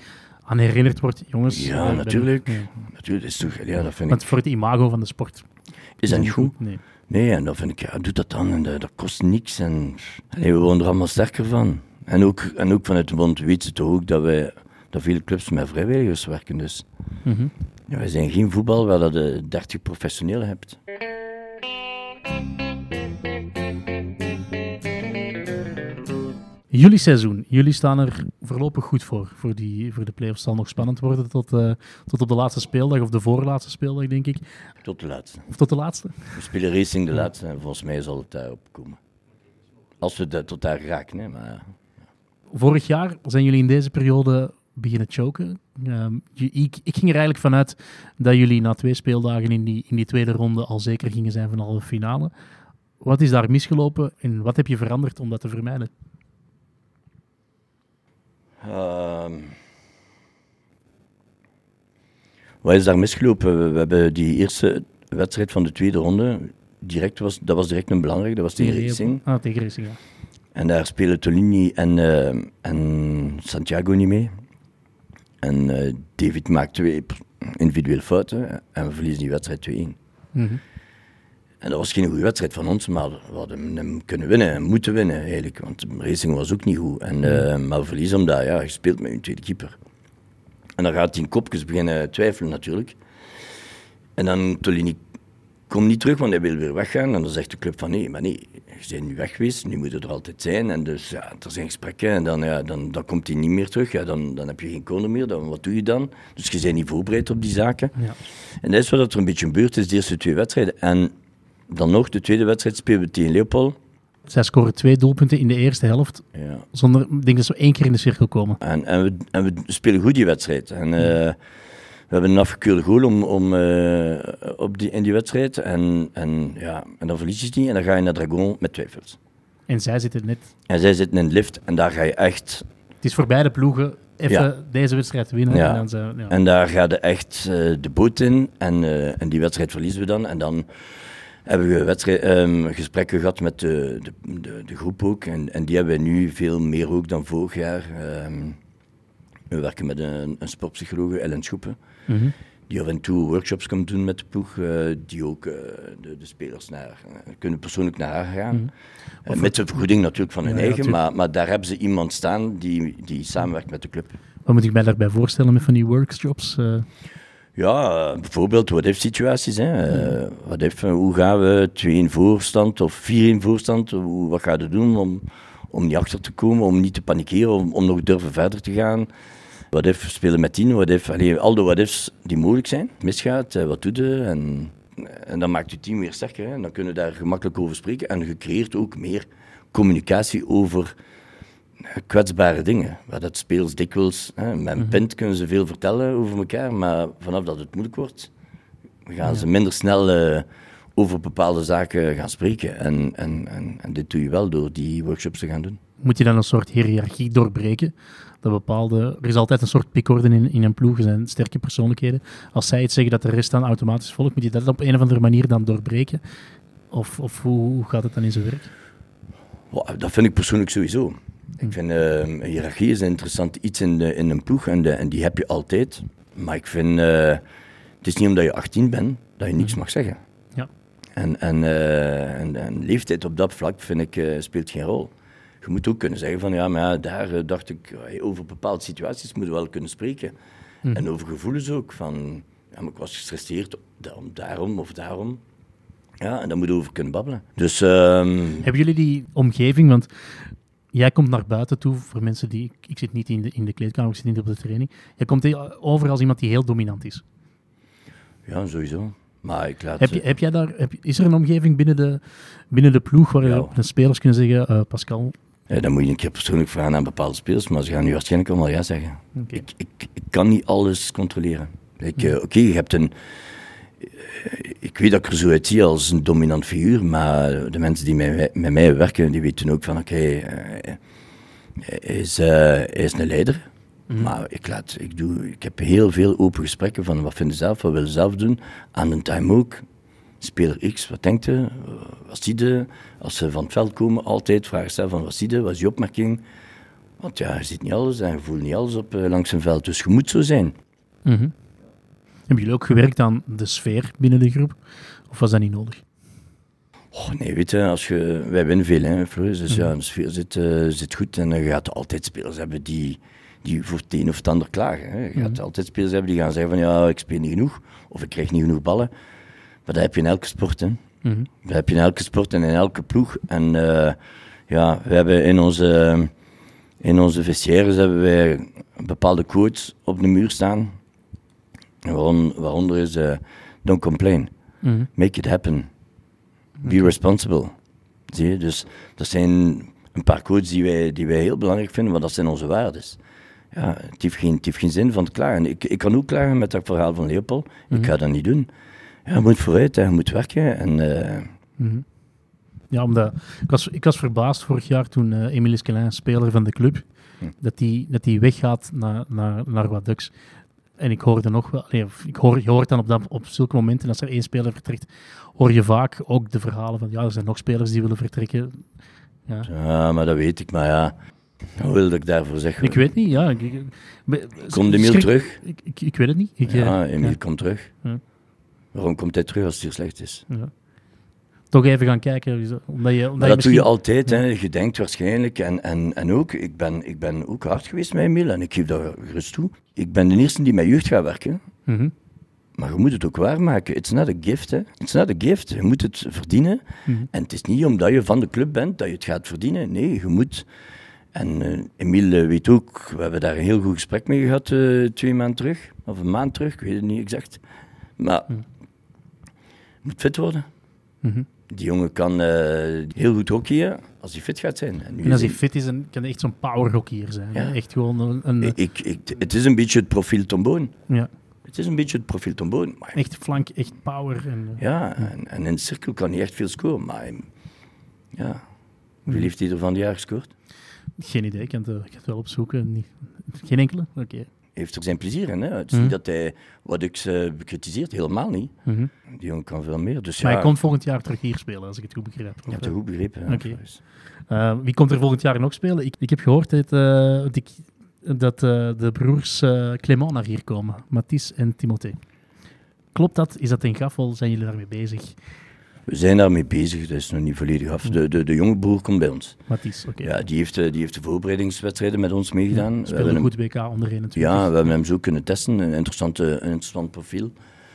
aan herinnerd wordt, jongens. Ja, hebben- natuurlijk. Natuurlijk, is toch, ja, dat vind ik, Want voor het imago van de sport is dat niet goed? Nee. Nee, en dan vind ik, ja, doe dat dan. En dat, dat kost niks. En we worden er allemaal sterker van. En ook, en ook vanuit de bond weten ze toch ook dat, wij, dat veel clubs met vrijwilligers werken. Dus Mhm. ja, wij zijn geen voetbal waar dat je 30 professionelen hebt. Jullie seizoen, jullie staan er voorlopig goed voor. Voor, die, voor de play-offs zal nog spannend worden tot, eh, tot op de laatste speeldag, of de voorlaatste speeldag, denk ik. Tot de laatste. Of tot de laatste. We spelen Racing de laatste en volgens mij zal het daarop komen. Als we dat tot daar raken, hè. Maar, ja. Vorig jaar zijn jullie in deze periode beginnen choken. Ehm, ik, ik ging er eigenlijk vanuit dat jullie na twee speeldagen in die, in die tweede ronde al zeker gingen zijn van de halve finale. Wat is daar misgelopen en wat heb je veranderd om dat te vermijden? Ehm, wat is daar misgelopen? We, hebben die eerste wedstrijd van de tweede ronde, direct was, dat was direct een belangrijke, dat was tegen Racing. Ah, tegen Racing, ja. En daar spelen Tolini en, eh, en Santiago niet mee. En eh, David maakt twee individuele fouten en we verliezen die wedstrijd 2-1. Mhm. En dat was geen goede wedstrijd van ons, maar we hadden hem kunnen winnen en moeten winnen eigenlijk. Want Racing was ook niet goed. En, eh, maar we verliezen omdat ja, je speelt met je tweede keeper. En dan gaat hij in kopjes beginnen twijfelen natuurlijk. En dan Tolini kom niet terug, want hij wil weer weggaan. En dan zegt de club van nee, maar nee, je bent nu weg geweest, nu moet je er altijd zijn. En dus ja, er zijn gesprekken en dan, ja, dan, dan komt hij niet meer terug. Ja, dan, dan heb je geen corner meer, dan, wat doe je dan? Dus je bent niet voorbereid op die zaken. Ja. En dat is wat er een beetje gebeurd is, de eerste twee wedstrijden. En dan nog, de tweede wedstrijd spelen we tegen Leopold. Zij scoren twee doelpunten in de eerste helft, Ja. zonder, ik denk dat ze één keer in de cirkel komen. En, en, we, en we spelen goed die wedstrijd. En, eh, we hebben een afgekeurde goal om, om, eh, op die, in die wedstrijd. En, en, ja, en dan verlies je het niet en dan ga je naar Dragon met twijfels. En zij zitten net... En zij zitten in de lift en daar ga je echt... Het is voor beide ploegen even Ja. deze wedstrijd winnen. Ja. En dan ze, ja. En daar ga je echt eh, de boot in en, en die wedstrijd verliezen we dan. En dan hebben we wedstrijd, ehm, gesprekken gehad met de, de, de, de groep ook. En, en die hebben we nu veel meer ook dan vorig jaar. Ehm, we werken met een, een sportpsycholoog, Ellen Schoepen. Mhm. Die af en toe workshops komt doen met de ploeg. eh, die ook eh, de, de spelers naar, eh, kunnen persoonlijk naar haar gaan. Eh, met de vergoeding natuurlijk van hun Ja, eigen. maar, maar daar hebben ze iemand staan die, die samenwerkt met de club. Wat moet ik mij daarbij voorstellen met van die workshops? Eh? Ja, eh, bijvoorbeeld what-if situaties. Hè. Eh, what if, eh, hoe gaan we 2 in voorstand of 4 in voorstand? Hoe, wat ga je doen om, om niet achter te komen, om niet te panikeren, om, om nog durven verder te gaan? What if spelen met 10, what if, allee, al de what ifs die mogelijk zijn. Misgaat, eh, wat doe je? En, en dan maakt je team weer sterker. Hè. Dan kunnen we daar gemakkelijk over spreken. En je creëert ook meer communicatie over eh, kwetsbare dingen. Waar dat spelers dikwijls, hè, met een pint kunnen ze veel vertellen over elkaar, maar vanaf dat het moeilijk wordt, gaan ze minder snel eh, over bepaalde zaken gaan spreken. En, en, en, en dit doe je wel door die workshops te gaan doen. Moet je dan een soort hiërarchie doorbreken? Dat bepaalde, er is altijd een soort pikorde in, in een ploeg, er zijn sterke persoonlijkheden. Als zij iets zeggen dat de rest dan automatisch volgt, moet je dat op een of andere manier dan doorbreken? Of, of hoe, hoe gaat het dan in zijn werk? Dat vind ik persoonlijk sowieso. Ik vind eh, een hiërarchie is een interessant iets in, de, in een ploeg en, de, en die heb je altijd. Maar ik vind, eh, het is niet omdat je 18 bent dat je niks mag zeggen. Ja. En, en, eh, en, en leeftijd op dat vlak vind ik eh, speelt geen rol. Je moet ook kunnen zeggen van ja, maar daar dacht ik over bepaalde situaties moeten we wel kunnen spreken. En over gevoelens ook van ja, maar ik was gestresseerd daarom, daarom of daarom. Ja, en daar moeten we over kunnen babbelen. Dus ehm, Hebben jullie die omgeving, want jij komt naar buiten toe, voor mensen die, ik, ik zit niet in de, in de kleedkamer, ik zit niet op de training. Jij komt over als iemand die heel dominant is. ja, sowieso. Maar ik laat... Heb, je, eh, heb jij daar, heb, is er een omgeving binnen de, binnen de ploeg waar Ja. je de spelers kunnen zeggen, eh, Pascal, Ja, dan moet je een keer persoonlijk vragen aan bepaalde spelers, maar ze gaan nu waarschijnlijk allemaal ja zeggen. Ik, ik, ik kan niet alles controleren. Ik, eh, Oké, je hebt een... Ik weet dat ik er zo uit zie als een dominant figuur, maar de mensen die met, met mij werken, die weten ook van, oké, eh, hij, is, eh, hij is een leider. Maar ik, laat, ik, doe, ik heb heel veel open gesprekken van wat vinden ze zelf, wat willen ze zelf doen. Aan de time ook. Speler X, wat denkt je? Wat zie je? Als ze van het veld komen, altijd vragen stellen van wat zie je? Wat is je opmerking? Want ja, je ziet niet alles en je voelt niet alles op, eh, langs een veld. Dus je moet zo zijn. Mhm. Hebben jullie ook gewerkt aan de sfeer binnen de groep? Of was dat niet nodig? Oh, nee, weet je, als je, wij winnen veel, hè. Dus ja, de sfeer zit, eh, zit goed. En je gaat altijd spelers hebben die, die voor het een of het ander klagen. Hè. Je gaat altijd spelers hebben die gaan zeggen van ja, ik speel niet genoeg. Of ik krijg niet genoeg ballen. Maar dat heb je in elke sport, hè. Mhm. Dat heb je in elke sport en in elke ploeg. En eh, ja, we hebben in onze, in onze vestiaires hebben wij bepaalde quotes op de muur staan. Waaronder is eh, don't complain, Mhm. make it happen, be responsible. Zie je? Dus dat zijn een paar quotes die wij, die wij heel belangrijk vinden, want dat zijn onze waardes. Ja, het heeft geen, het heeft geen zin van te klagen. Ik, ik kan ook klagen met dat verhaal van Leopold. Ik ga dat niet doen. Ja, je moet vooruit, hè. je moet werken. En, eh, Mhm. Ja, omdat ik was, ik was verbaasd vorig jaar toen eh Emile Esquelin, speler van de club, dat hij dat die weggaat naar, naar, naar wat Ducks. En ik hoorde nog wel, nee, ik hoor, je hoort dan op, dat, op zulke momenten, als er één speler vertrekt, hoor je vaak ook de verhalen van, ja, er zijn nog spelers die willen vertrekken. Ja. Ja, maar dat weet ik. Maar ja, wat wil ik daarvoor zeggen? Ik weet niet, ja. Ik, ik, be- Komt Emiel schrik- terug? Ik, ik, ik weet het niet. Ik, Ja, eh, Emiel ja, komt terug. Ja. Waarom komt hij terug als het hier slecht is? ja. Toch even gaan kijken, omdat je, omdat Maar je dat doe je misschien- altijd, hè. je denkt waarschijnlijk. En, en, en ook, ik ben, ik ben ook hard geweest met Emiel en ik geef dat gerust toe. Ik ben de eerste die met jeugd gaat werken. Mhm. Maar je moet het ook waarmaken. It's not a gift, hè. It's not a gift. Je moet het verdienen. Mhm. En het is niet omdat je van de club bent dat je het gaat verdienen. Nee, je moet... En eh Emiel eh, weet ook, we hebben daar een heel goed gesprek mee gehad eh, twee maanden terug. Of een maand terug, ik weet het niet exact. Maar Mhm. moet fit worden. Mhm. Die jongen kan eh, heel goed hockeyen als hij fit gaat zijn. En, als hij fit is, dan kan hij echt zo'n power hockeyer zijn. Ja. Echt gewoon een, een- ik, ik, het is een beetje het profiel Tomboon. ja, Het is een beetje het profiel Tomboon. Maar echt flank, echt power. En, eh, Ja, en, en in de cirkel kan hij echt veel scoren. Maar hij- ja, hoeveel heeft hij er van het jaar gescoord? Geen idee, ik kan het, eh, ik kan het wel opzoeken. Niet, geen enkele? Oké. Heeft er zijn plezier in. Hè? Het is Mhm. niet dat hij, wat ik ze bekritiseerd, helemaal niet. Mhm. Die jongen kan veel meer. Dus Maar ja, hij komt volgend jaar terug hier spelen, als ik het goed begrijp. je Of, hebt eh, het goed begrepen. Eh, wie komt er volgend jaar nog spelen? Ik, ik heb gehoord dat, eh, dat, ik- dat eh, de broers eh Clément naar hier komen. Mathis en Timothée. Klopt dat? Is dat een gaffel? Zijn jullie daarmee bezig? We zijn daarmee bezig, dat is nog niet volledig af. De, de, de jonge broer komt bij ons. Oké. Ja, die, heeft, eh, die heeft de voorbereidingswedstrijden met ons meegedaan. we, Speelde hebben een goed WK onder 21. ja, we hebben hem zo kunnen testen. Een, interessante, een interessant profiel.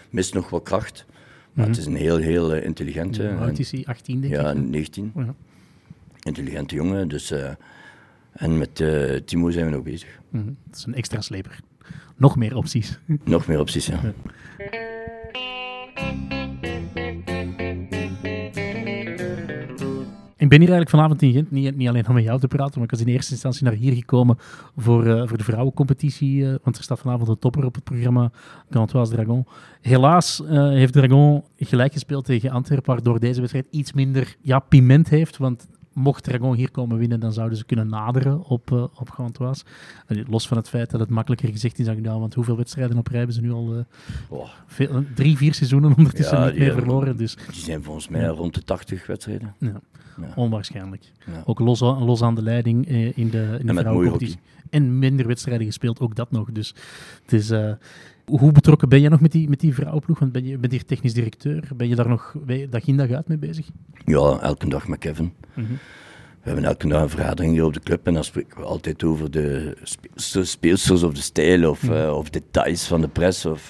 Mist nog wat kracht. Maar het is een heel, heel eh, intelligente. Hoe en- oud is hij? 18, denk ja, ik. hè? 19. Ja. Intelligente jongen. Dus, eh, en met eh, Timo zijn we nog bezig. Dat is een extra sleper. Nog meer opties. Nog meer opties, ja. Ik ben hier eigenlijk vanavond in Gent, niet, niet alleen om met jou te praten, maar ik was in eerste instantie naar hier gekomen voor, eh, voor de vrouwencompetitie, eh, want er staat vanavond een topper op het programma, Gantoise Dragon. Helaas eh, heeft Dragon gelijk gespeeld tegen Antwerpen, waardoor deze wedstrijd iets minder ja, piment heeft, want mocht Dragon hier komen winnen, dan zouden ze kunnen naderen op, eh op Gantoise. Los van het feit dat het makkelijker gezegd is dan gedaan, want hoeveel wedstrijden op rij hebben ze nu al? Oh, veel, drie, vier seizoenen ondertussen Ja, niet meer verloren, dus die zijn volgens mij rond de 80 wedstrijden. ja, Ja. onwaarschijnlijk. Ja. Ook los, los aan de leiding eh, in de, in de vrouwencompetitie. En minder wedstrijden gespeeld, ook dat nog. Dus het is, eh, hoe betrokken ben jij nog met die, met die vrouwenploeg? Want ben je bent hier technisch directeur. Ben je daar nog dag in dag uit mee bezig? Ja, elke dag met Kevin. We hebben elke dag een vergadering hier op de club en dan spreken we altijd over de speelsters, of de stijl of, eh, of details van de press. Of,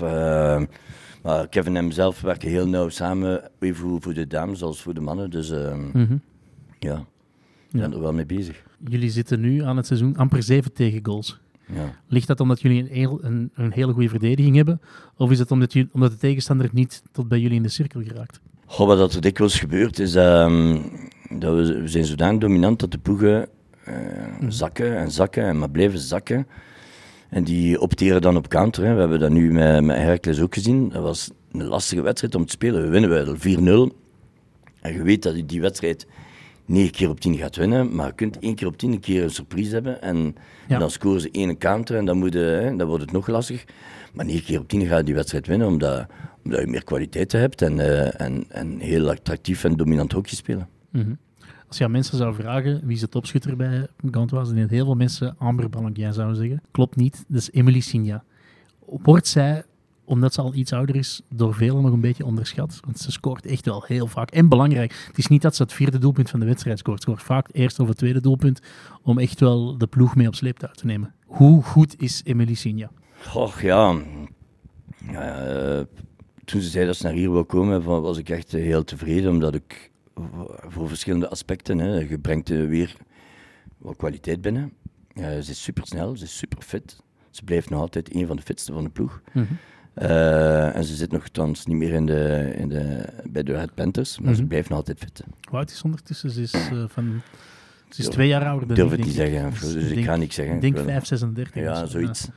maar Kevin en hemzelf werken heel nauw samen, even voor, de dames als voor de mannen. Dus eh, Mhm. Ja, we zijn er wel mee bezig. Jullie zitten nu aan het seizoen amper zeven tegengoals. Ja. Ligt dat omdat jullie een, heel, een, een hele goede verdediging hebben? Of is het omdat, jullie, omdat de tegenstander niet tot bij jullie in de cirkel geraakt? Goh, wat er dikwijls gebeurt is ehm, dat we, we zijn zodanig dominant dat de ploegen eh, zakken en zakken en maar blijven zakken. En die opteren dan op counter. Hè. We hebben dat nu met, met Heracles ook gezien. Dat was een lastige wedstrijd om te spelen. We winnen wel 4-0. En je weet dat je die wedstrijd 9 keer op 10 gaat winnen. Maar je kunt 1 keer op 10 een keer een surprise hebben. En, Ja. dan scoren ze één counter en dan, moet je, hè, dan wordt het nog lastig. Maar 9 keer op 10 ga je die wedstrijd winnen omdat, omdat je meer kwaliteiten hebt en, eh, en, en heel attractief en dominant hockey spelen. Mhm. Als je aan mensen zou vragen wie is de topschutter bij Gantoise, dan heel veel mensen Amber Ballonguin zouden zeggen. Klopt niet, dat is Emily Signa. Wordt zij, omdat ze al iets ouder is, door velen nog een beetje onderschat? Want ze scoort echt wel heel vaak. En belangrijk, het is niet dat ze het vierde doelpunt van de wedstrijd scoort. Ze scoort vaak het eerste of het tweede doelpunt om echt wel de ploeg mee op sleeptouw te nemen. Hoe goed is Emily Signa? Och ja, eh, toen ze zei dat ze naar hier wil komen, wa- was ik echt heel tevreden, omdat ik voor- verschillende aspecten, hè, je brengt eh, weer wat kwaliteit binnen. Eh, ze is super snel, ze is super fit. Ze blijft nog altijd een van de fitste van de ploeg. Eh, en ze zit nog niet meer in de, in de, bij de Red Panthers, maar ze Mhm. blijft nog altijd fit. Hoe oud is ondertussen? Ze is, eh, van, ze is Durf- twee jaar ouder dan durf ik, het niet zeggen, ik. dus ik ga niks zeggen. Ik denk Ik wil- 5, 36. Ja, zoiets.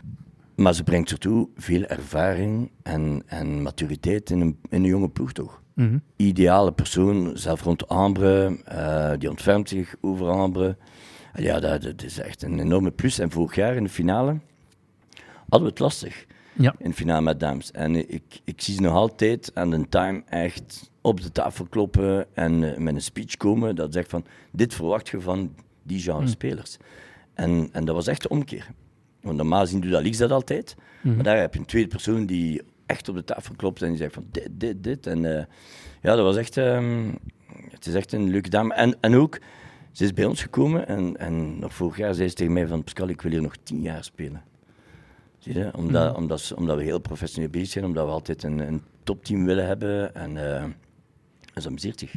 Maar ze brengt ertoe veel ervaring en, en maturiteit in een, in een jonge ploeg, toch? Mhm. Ideale persoon, zelf rond Ambre, eh, die ontfermt zich over Ambre. En ja, dat, dat is echt een enorme plus. En vorig jaar in de finale hadden we het lastig. Ja. In finale met dames. En ik, ik zie ze nog altijd aan de time echt op de tafel kloppen en eh, met een speech komen dat zegt van, dit verwacht je van die genre spelers. En, en dat was echt de omkeer. Want normaal zien doet Alix dat altijd. Maar daar heb je een tweede persoon die echt op de tafel klopt en die zegt van dit, dit, dit. En eh, ja, dat was echt, ehm, het is echt een leuke dame. En, en ook, ze is bij ons gekomen en, en nog vorig jaar zei ze tegen mij van Pascal, ik wil hier nog tien jaar spelen. Zie je? Omdat, omdat, ze- omdat we heel professioneel bezig zijn, omdat we altijd een, een topteam willen hebben. En eh dat amuseert zich.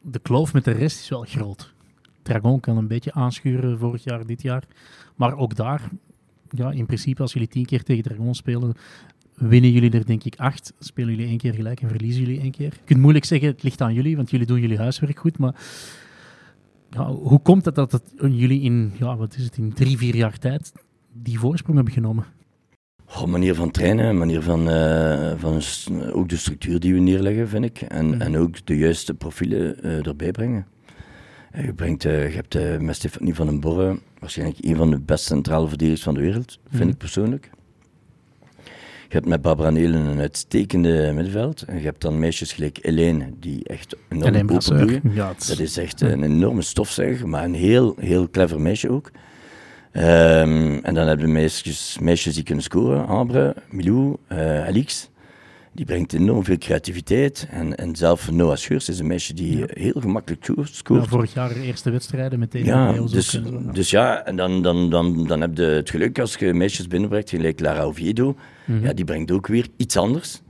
De kloof met de rest is wel groot. Dragon kan een beetje aanschuren vorig jaar, dit jaar. Maar ook daar, ja, in principe, als jullie tien keer tegen Dragon spelen, winnen jullie er denk ik acht. Spelen jullie één keer gelijk en verliezen jullie één keer. Je kunt moeilijk zeggen, het ligt aan jullie, want jullie doen jullie huiswerk goed. Maar ja, hoe komt het dat het jullie in, ja, wat is het, in drie, vier jaar tijd die voorsprong hebben genomen? Oh, manier van trainen, manier van, eh, van ook de structuur die we neerleggen, vind ik. En, en ook de juiste profielen eh, erbij brengen. Eh, je, brengt, je hebt met Stefanie van den Borre waarschijnlijk een van de beste centrale verdedigers van de wereld, vind ik persoonlijk. Je hebt met Barbara Nelen een uitstekende middenveld. En je hebt dan meisjes gelijk Helene, die echt enorm openbloeien. Ja, Dat is echt een enorme stofzuiger, maar een heel, heel clever meisje ook. Ehm, en dan hebben we meisjes, meisjes die kunnen scoren. Ambre, Milou, eh Alix. Die brengt enorm veel creativiteit. En, en zelf Noah Scheurs is een meisje die Ja. heel gemakkelijk sco- ja, scoort. vorig jaar eerste wedstrijden meteen. Ja, dus, en dus ja, en dan, dan, dan, dan heb je het geluk als je meisjes binnenbrengt, gelijk Lara Oviedo. Mhm. Ja, die brengt ook weer iets anders.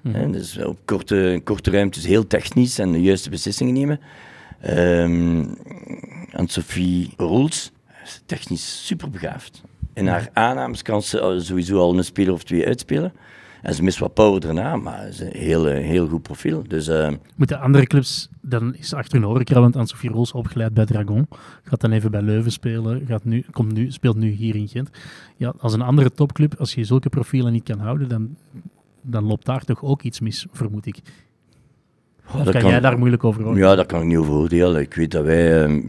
Mhm. Dus op korte, korte ruimtes heel technisch en de juiste beslissingen nemen. Ehm Anne-Sophie Roels is technisch superbegaafd. In haar aannames kan ze sowieso al een speler of twee uitspelen. En ze mist wat power daarna, maar ze is een heel, eh, heel goed profiel. Dus eh, Moeten andere clubs, dan is achter een horeca, want Anne-Sophie Roos opgeleid bij Dragon. Gaat dan even bij Leuven spelen, gaat nu, komt nu, speelt nu hier in Gent. Ja, als een andere topclub, als je zulke profielen niet kan houden, dan, dan loopt daar toch ook iets mis, vermoed ik. oh, dat kan, jij daar moeilijk over horen? Ja, dat kan ik niet over oordelen. Ik weet dat wij, ehm,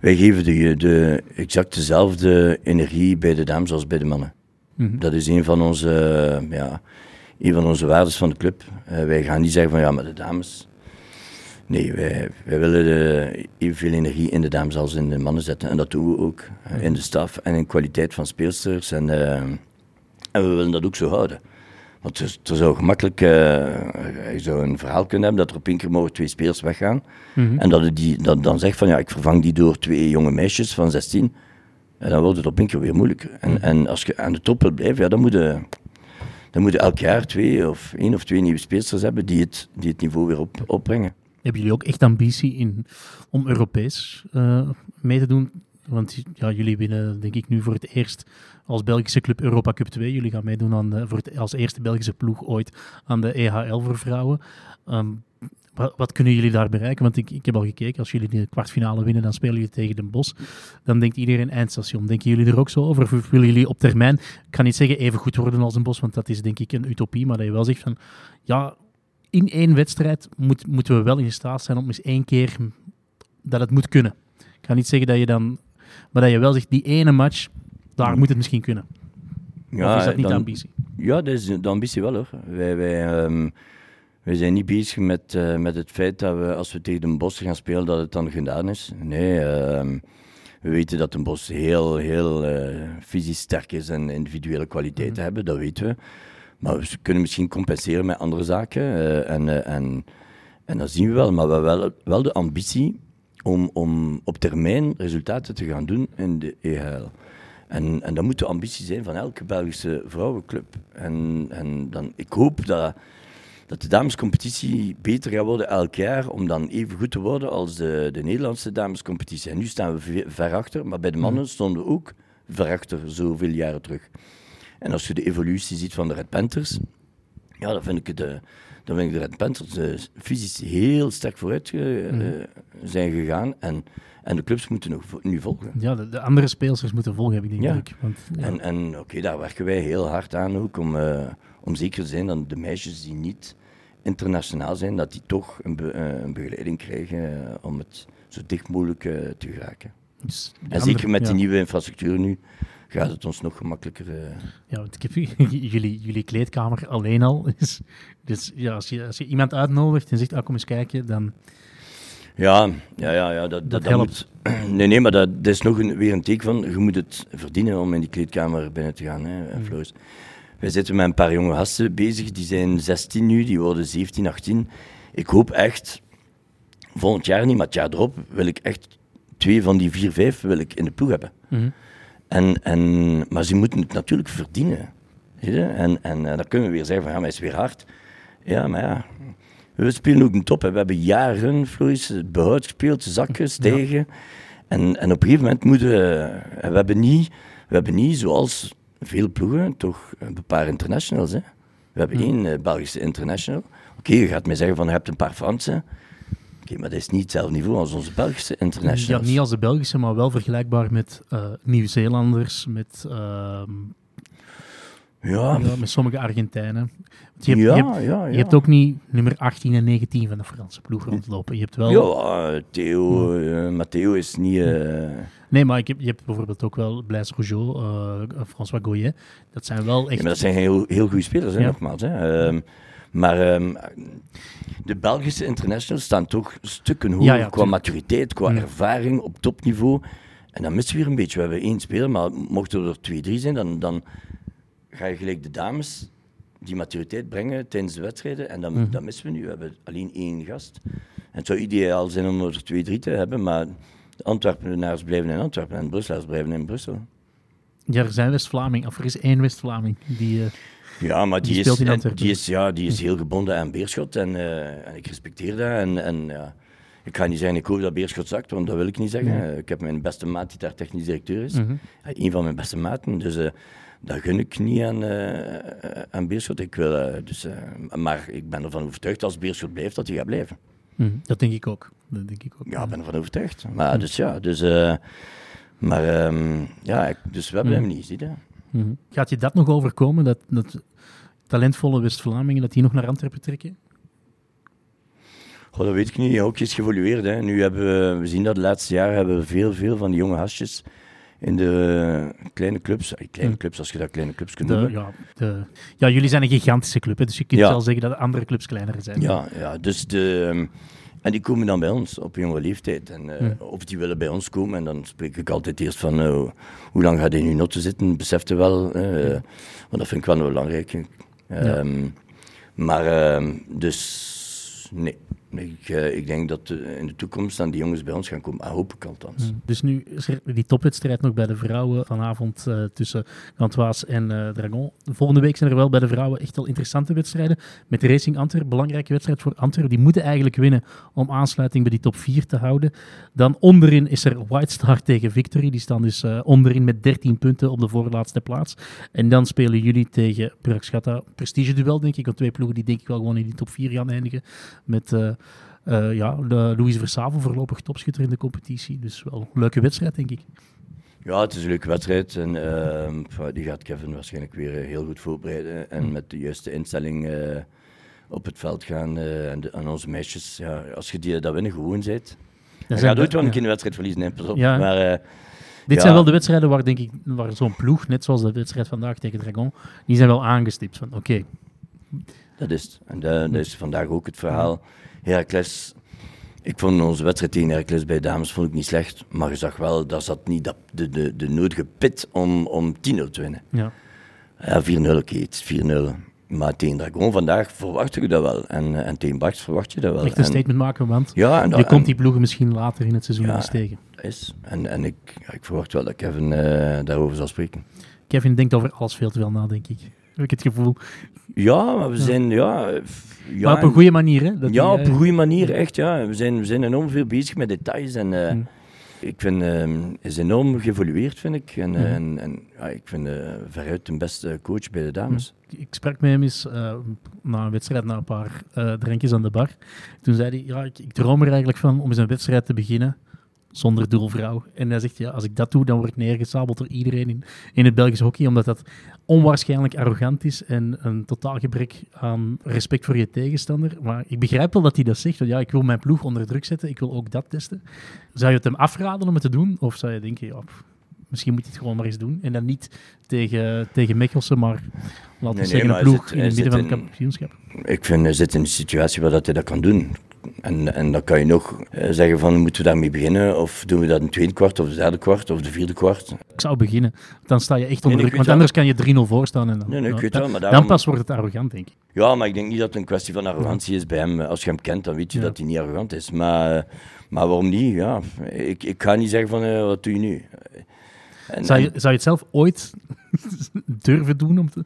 wij geven de, de exact dezelfde energie bij de dames als bij de mannen. Mhm. Dat is een van onze, ja, een van onze waarden van de club. Eh, wij gaan niet zeggen van ja, maar de dames. Nee, wij, wij willen de, evenveel energie in de dames als in de mannen zetten. En dat doen we ook. eh, in de staf en in kwaliteit van speelsters. En, eh, en we willen dat ook zo houden. Want er zou gemakkelijk, je zou een verhaal kunnen hebben dat er op één keer mogen twee spelers weggaan. Mhm. En dat je die, dat dan zegt van ja, ik vervang die door twee jonge meisjes van 16. En dan wordt het op één keer weer moeilijk. En, en als je aan de top wilt blijven, ja, dan moet je, dan moet je elk jaar twee of één of twee nieuwe speelsters hebben die het, die het niveau weer op, opbrengen. Hebben jullie ook echt ambitie in, om Europees eh, mee te doen? Want ja, jullie winnen denk ik nu voor het eerst als Belgische club Europa Cup 2. Jullie gaan meedoen aan de, voor als eerste Belgische ploeg ooit aan de EHL voor vrouwen. Ehm, wat, wat kunnen jullie daar bereiken? Want ik, ik heb al gekeken, als jullie de kwartfinale winnen, dan spelen jullie tegen Den Bosch. Dan denkt iedereen eindstation. Denken jullie er ook zo over? Of willen jullie op termijn, ik kan niet zeggen even goed worden als Den Bosch, want dat is denk ik een utopie, maar dat je wel zegt van, ja, in één wedstrijd moet, moeten we wel in staat zijn om eens één keer dat het moet kunnen. Ik ga niet zeggen dat je dan, maar dat je wel zegt, die ene match, daar moet het misschien kunnen. of is dat niet de dan- ambitie? Ja, dat is de ambitie wel hoor. Wij, wij, ehm, wij zijn niet bezig met, eh, met het feit dat we als we tegen Den Bosch gaan spelen, dat het dan gedaan is. Nee, ehm, we weten dat Den Bosch heel, heel eh, fysisch sterk is en individuele kwaliteiten Mhm. hebben, dat weten we. Maar we kunnen misschien compenseren met andere zaken. eh, en, eh, en, en dat zien we wel. Maar we hebben wel, wel de ambitie om, om op termijn resultaten te gaan doen in de EHL. En, en dat moet de ambitie zijn van elke Belgische vrouwenclub. En, en dan, ik hoop dat, dat de damescompetitie beter gaat worden elk jaar, om dan even goed te worden als de, de Nederlandse damescompetitie. En nu staan we ve- ver achter, maar bij de mannen stonden we ook ver achter, zoveel jaren terug. En als je de evolutie ziet van de Red Panthers, ja, dan vind ik, de, dan vind ik de Red Panthers eh, fysisch heel sterk vooruit eh, Mhm. eh, zijn gegaan. En, en de clubs moeten nu volgen. Ja, de, de andere speelsters moeten volgen, heb ik denk Ja. ik. Want, ja. En, en oké, daar werken wij heel hard aan ook om, eh, om zeker te zijn dat de meisjes die niet internationaal zijn, dat die toch een, be- eh, een begeleiding krijgen eh, om het zo dicht mogelijk te geraken. Dus En andere- zeker met ja. die nieuwe infrastructuur nu gaat het ons nog gemakkelijker. Ja, want ik heb jullie, jullie kleedkamer alleen al. Is, dus ja, als je, als je iemand uitnodigt en zegt, ah, kom eens kijken, dan... Ja, ja, ja, ja dat, dat, helpt. moet- nee, nee, maar dat, dat is nog een, weer een teken van, je moet het verdienen om in die kleedkamer binnen te gaan, hè, Mm. Floris. Wij zitten met een paar jonge gasten bezig, die zijn 16 nu, die worden 17, 18. Ik hoop echt, volgend jaar niet, maar het jaar erop wil ik echt twee van die vier, vijf wil ik in de ploeg hebben. Mhm. En, en, maar ze moeten het natuurlijk verdienen. Zie je? En, en eh, dan kunnen we weer zeggen van ja, maar hij is weer hard. Ja, maar ja, we spelen ook een top. Hè. We hebben jaren, het behoud gespeeld, zakken, stegen. En, en op een gegeven moment moeten we... We hebben niet, we hebben niet zoals veel ploegen, toch een paar internationals. Hè. We hebben één eh, Belgische international. Oké, je gaat mij zeggen van je hebt een paar Fransen. Oké, maar dat is niet hetzelfde niveau als onze Belgische Ja, internationals. niet als de Belgische, maar wel vergelijkbaar met eh, Nieuw-Zeelanders, met, ehm, Ja, ja, met sommige Argentijnen. Want je hebt, ja, je hebt, ja, ja. je hebt ook niet nummer 18 en 19 van de Franse ploeg rondlopen. Je hebt wel... Ja, Theo, eh, Matteo is niet... eh, Nee, maar ik heb, je hebt bijvoorbeeld ook wel Blaise Rougeau, eh, François Goyer. Dat zijn wel echt... maar dat zijn heel, heel goede spelers, hè, nogmaals. Hè. Ehm, maar ehm, de Belgische internationals staan toch stukken hoger qua maturiteit, qua ervaring op topniveau. En dan missen we weer een beetje. We hebben één speler, maar mochten er twee, drie zijn, dan, dan ga je gelijk de dames die maturiteit brengen tijdens de wedstrijden. En dan, Mhm. dat missen we nu. We hebben alleen één gast. En het zou ideaal zijn om er twee, drie te hebben, maar de Antwerpenaars blijven in Antwerpen en de Brusselaars blijven in Brussel. Ja, er zijn West-Vlaming, of er is één West-Vlaming die... eh, Ja, maar die, Die is, die, is, ja, die is heel gebonden aan Beerschot en, eh, en ik respecteer dat. En, en, ja, ik ga niet zeggen, ik hoop dat Beerschot zakt, want dat wil ik niet zeggen. Nee. Ik heb mijn beste maat die daar technisch directeur is. Ja, Een van mijn beste maten, dus eh, dat gun ik niet aan, eh, aan Beerschot. Ik wil, eh, dus, eh, maar ik ben ervan overtuigd als Beerschot blijft, dat hij gaat blijven. Mhm, Dat denk ik ook. Dat denk ik ook. Ja, ik ben ervan overtuigd. Maar dus ja, dus... eh, maar ehm, ja, dus we hebben Mhm. hem niet. Mhm. Gaat je dat nog overkomen, dat, dat talentvolle West-Vlamingen, dat die nog naar Antwerpen trekken? Dat weet ik niet. Ook is geëvolueerd. Hè. Nu hebben we, we zien dat de laatste jaren hebben we veel, veel van die jonge hasjes in de kleine clubs. eh, Kleine Hm. clubs, als je dat kleine clubs kunt De, noemen. ja, de, ja, jullie zijn een gigantische club, hè, dus je kunt Ja. wel zeggen dat de andere clubs kleiner zijn. Ja, ja, dus de, ehm, en die komen dan bij ons op jonge leeftijd. En, eh, Hm. Of die willen bij ons komen. En dan spreek ik altijd eerst van eh, hoe lang gaat hij in uw noten zitten? Beseft wel. eh, want dat vind ik wel belangrijk. Ehm, Maar ehm, dus nee. Ik, eh, ik denk dat eh, in de toekomst dan die jongens bij ons gaan komen. Ah, hoop ik althans. Mhm. Dus nu is die topwedstrijd nog bij de vrouwen vanavond eh, tussen Gantoise en Dragon. Volgende week zijn er wel bij de vrouwen echt wel interessante wedstrijden. Met Racing Antwerp, belangrijke wedstrijd voor Antwerp. Die moeten eigenlijk winnen om aansluiting bij die top 4 te houden. Dan onderin is er White Star tegen Victory. Die staan dus onderin met 13 punten op de voorlaatste plaats. En dan spelen jullie tegen Purakschatta. Prestige duel, denk ik. Want twee ploegen die denk ik wel gewoon in die top 4 gaan eindigen. Met eh, eh, ja, de Louise Versavel voorlopig topschutter in de competitie. Dus wel een leuke wedstrijd, denk ik. Ja, het is een leuke wedstrijd. En pff, die gaat Kevin waarschijnlijk weer eh, heel goed voorbereiden. En met de juiste instelling eh, op het veld gaan. eh, en, de, en onze meisjes, ja, als je die, dat winnen gewoon bent. Zijn gaat ooit wel een ja. keer een wedstrijd verliezen, hè, pas op. Ja. Maar eh, Dit Ja. zijn wel de wedstrijden waar, denk ik, waar zo'n ploeg, net zoals de wedstrijd vandaag tegen Dragon, die zijn wel aangestipt. Van oké, dat is het. En dat, dat is vandaag ook het verhaal. Heracles, ik vond onze wedstrijd tegen Heracles bij de dames vond ik niet slecht. Maar je zag wel, dat zat niet dat, de, de, de nodige pit om, om 10-0 te winnen. ja. Ja, 4-0, oké, het is 4-0. Maar tegen Dragon vandaag verwacht je dat wel. En, eh, en tegen Barts verwacht je dat wel. echt een En- statement maken, want Ja, en dat, je komt die ploegen misschien later in het seizoen Ja. eens tegen. is. En, en ik, ik verwacht wel dat Kevin eh, daarover zal spreken. Kevin denkt over alles veel te veel na, denk ik. Heb ik het gevoel. Ja, maar we zijn, ja... ja maar op een en- goede manier, hè? Dat ja, die, op een goede manier, echt, ja. We zijn, we zijn enorm veel bezig met details en... eh, Mm. Ik vind, eh, hij is enorm geëvolueerd, vind ik. En, eh, Mhm. en, en ja, ik vind eh, veruit de beste coach bij de dames. Ik sprak met hem eens na een wedstrijd, na een paar drankjes aan de bar. Toen zei hij, ja, ik, ik droom er eigenlijk van om eens een wedstrijd te beginnen zonder doelvrouw. En hij zegt, ja, als ik dat doe, dan word ik neergesabeld door iedereen in, in het Belgisch hockey, omdat dat onwaarschijnlijk arrogant is en een totaal gebrek aan respect voor je tegenstander. Maar ik begrijp wel dat hij dat zegt, ja, ik wil mijn ploeg onder druk zetten, ik wil ook dat testen. Zou je het hem afraden om het te doen? Of zou je denken, ja, misschien moet hij het gewoon maar eens doen. En dan niet tegen, tegen Mechelsen, maar laten we Nee, zeggen een ploeg in het midden van het kampioenschap. Ik vind, hij zit in een situatie waar dat hij dat kan doen. En, en dan kan je nog eh, zeggen van, moeten we daarmee beginnen? Of doen we dat in het tweede kwart, of de derde kwart, of de vierde kwart? Ik zou beginnen. Dan sta je echt onder Nee, druk. Want anders kan je 3-0 voorstaan. En dan, Nee, nee, ik weet dan, wel, maar dan pas wordt het arrogant, denk ik. Ja, maar ik denk niet dat het een kwestie van arrogantie is bij hem. Als je hem kent, dan weet je Ja. dat hij niet arrogant is. Maar, maar waarom niet? Ja, ik, ik ga niet zeggen van, eh, wat doe je nu? En- Zou je, en- zou je het zelf ooit durven doen? Om te,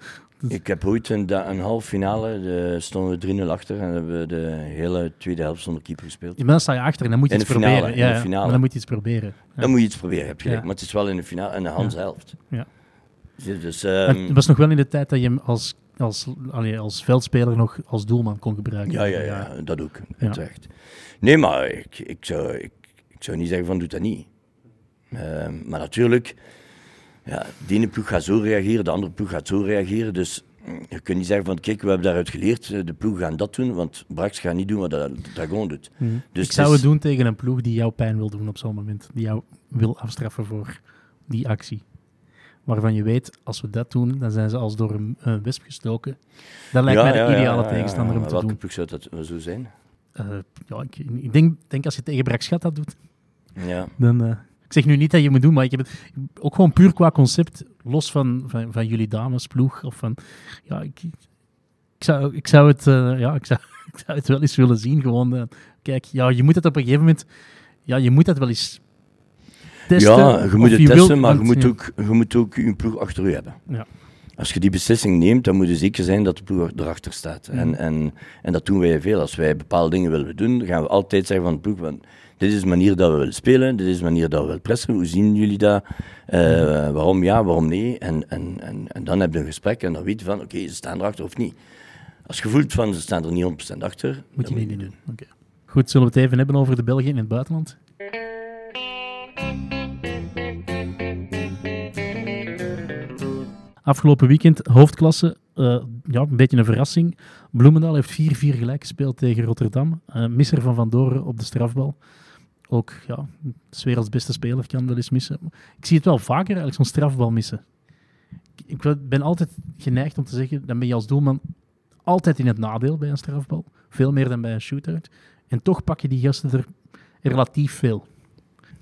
Ik heb ooit een, een halve finale, de, stonden we 3-0 achter en hebben we de hele tweede helft zonder keeper gespeeld. Ja, maar dan sta je achter en dan moet je In iets finale, proberen. in de Ja, ja, finale. maar dan moet je iets proberen. Ja. Dan moet je iets proberen, heb je gelijk. Ja. Maar het is wel in de finale, in de Hans helft. Ja. Dus, En ehm, het was nog wel in de tijd dat je hem als, als, allee, als veldspeler nog als doelman kon gebruiken. ja, ja, ja, dat ook, Ja. uiteraard. Nee, maar ik, ik, zou, ik, ik zou niet zeggen van doe dat niet. Ehm, maar natuurlijk, ja, de ene ploeg gaat zo reageren, de andere ploeg gaat zo reageren. Dus mm, je kunt niet zeggen van kijk, we hebben daaruit geleerd, eh, de ploeg gaan dat doen, want Brax gaat niet doen wat de Dragon doet. Mhm. Dus ik zou het is- doen tegen een ploeg die jouw pijn wil doen op zo'n moment. Die jou wil afstraffen voor die actie. Waarvan je weet, als we dat doen, dan zijn ze als door een, een wesp gestoken. Dat lijkt Ja, mij de ja, ideale ja, tegenstander om te welke doen. ploeg zou dat zo zijn? Eh, ja, ik, ik denk, denk als je tegen Braxgat dat doet, Ja. dan... eh, ik zeg nu niet dat je moet doen, maar ik heb het ook gewoon puur qua concept, los van, van, van jullie damesploeg. Of van, ja, ik, ik, zou, ik, zou het, eh, ja, ik, zou, ik zou het wel eens willen zien. Gewoon, eh, kijk, ja, je moet het op een gegeven moment, ja, je moet dat wel eens testen. Ja, je moet het je testen, wilt- maar je moet, ja, ook, je moet ook je ploeg achter je hebben. Ja. Als je die beslissing neemt, dan moet je zeker zijn dat de ploeg erachter staat. Mhm. En, en, en dat doen wij veel. Als wij bepaalde dingen willen doen, dan gaan we altijd zeggen van de ploeg, van, dit is de manier dat we willen spelen, dit is de manier dat we willen pressen, hoe zien jullie dat, Eh, waarom ja, waarom nee. En, en, en, en dan heb je een gesprek en dan weet je van, oké, ze staan erachter of niet. Als je voelt van, ze staan er niet 100% achter, Moet je niet doen. Goed, zullen we het even hebben over de Belgen in het buitenland? Afgelopen weekend, hoofdklasse, eh, ja, een beetje een verrassing. Bloemendaal heeft 4-4 gelijk gespeeld tegen Rotterdam. Eh, misser van Van Doren op de strafbal. Ook, ja, werelds beste speler kan wel eens missen. Ik zie het wel vaker eigenlijk, zo'n strafbal missen. Ik ben altijd geneigd om te zeggen, dan ben je als doelman altijd in het nadeel bij een strafbal. Veel meer dan bij een shootout. En toch pak je die gasten er relatief veel.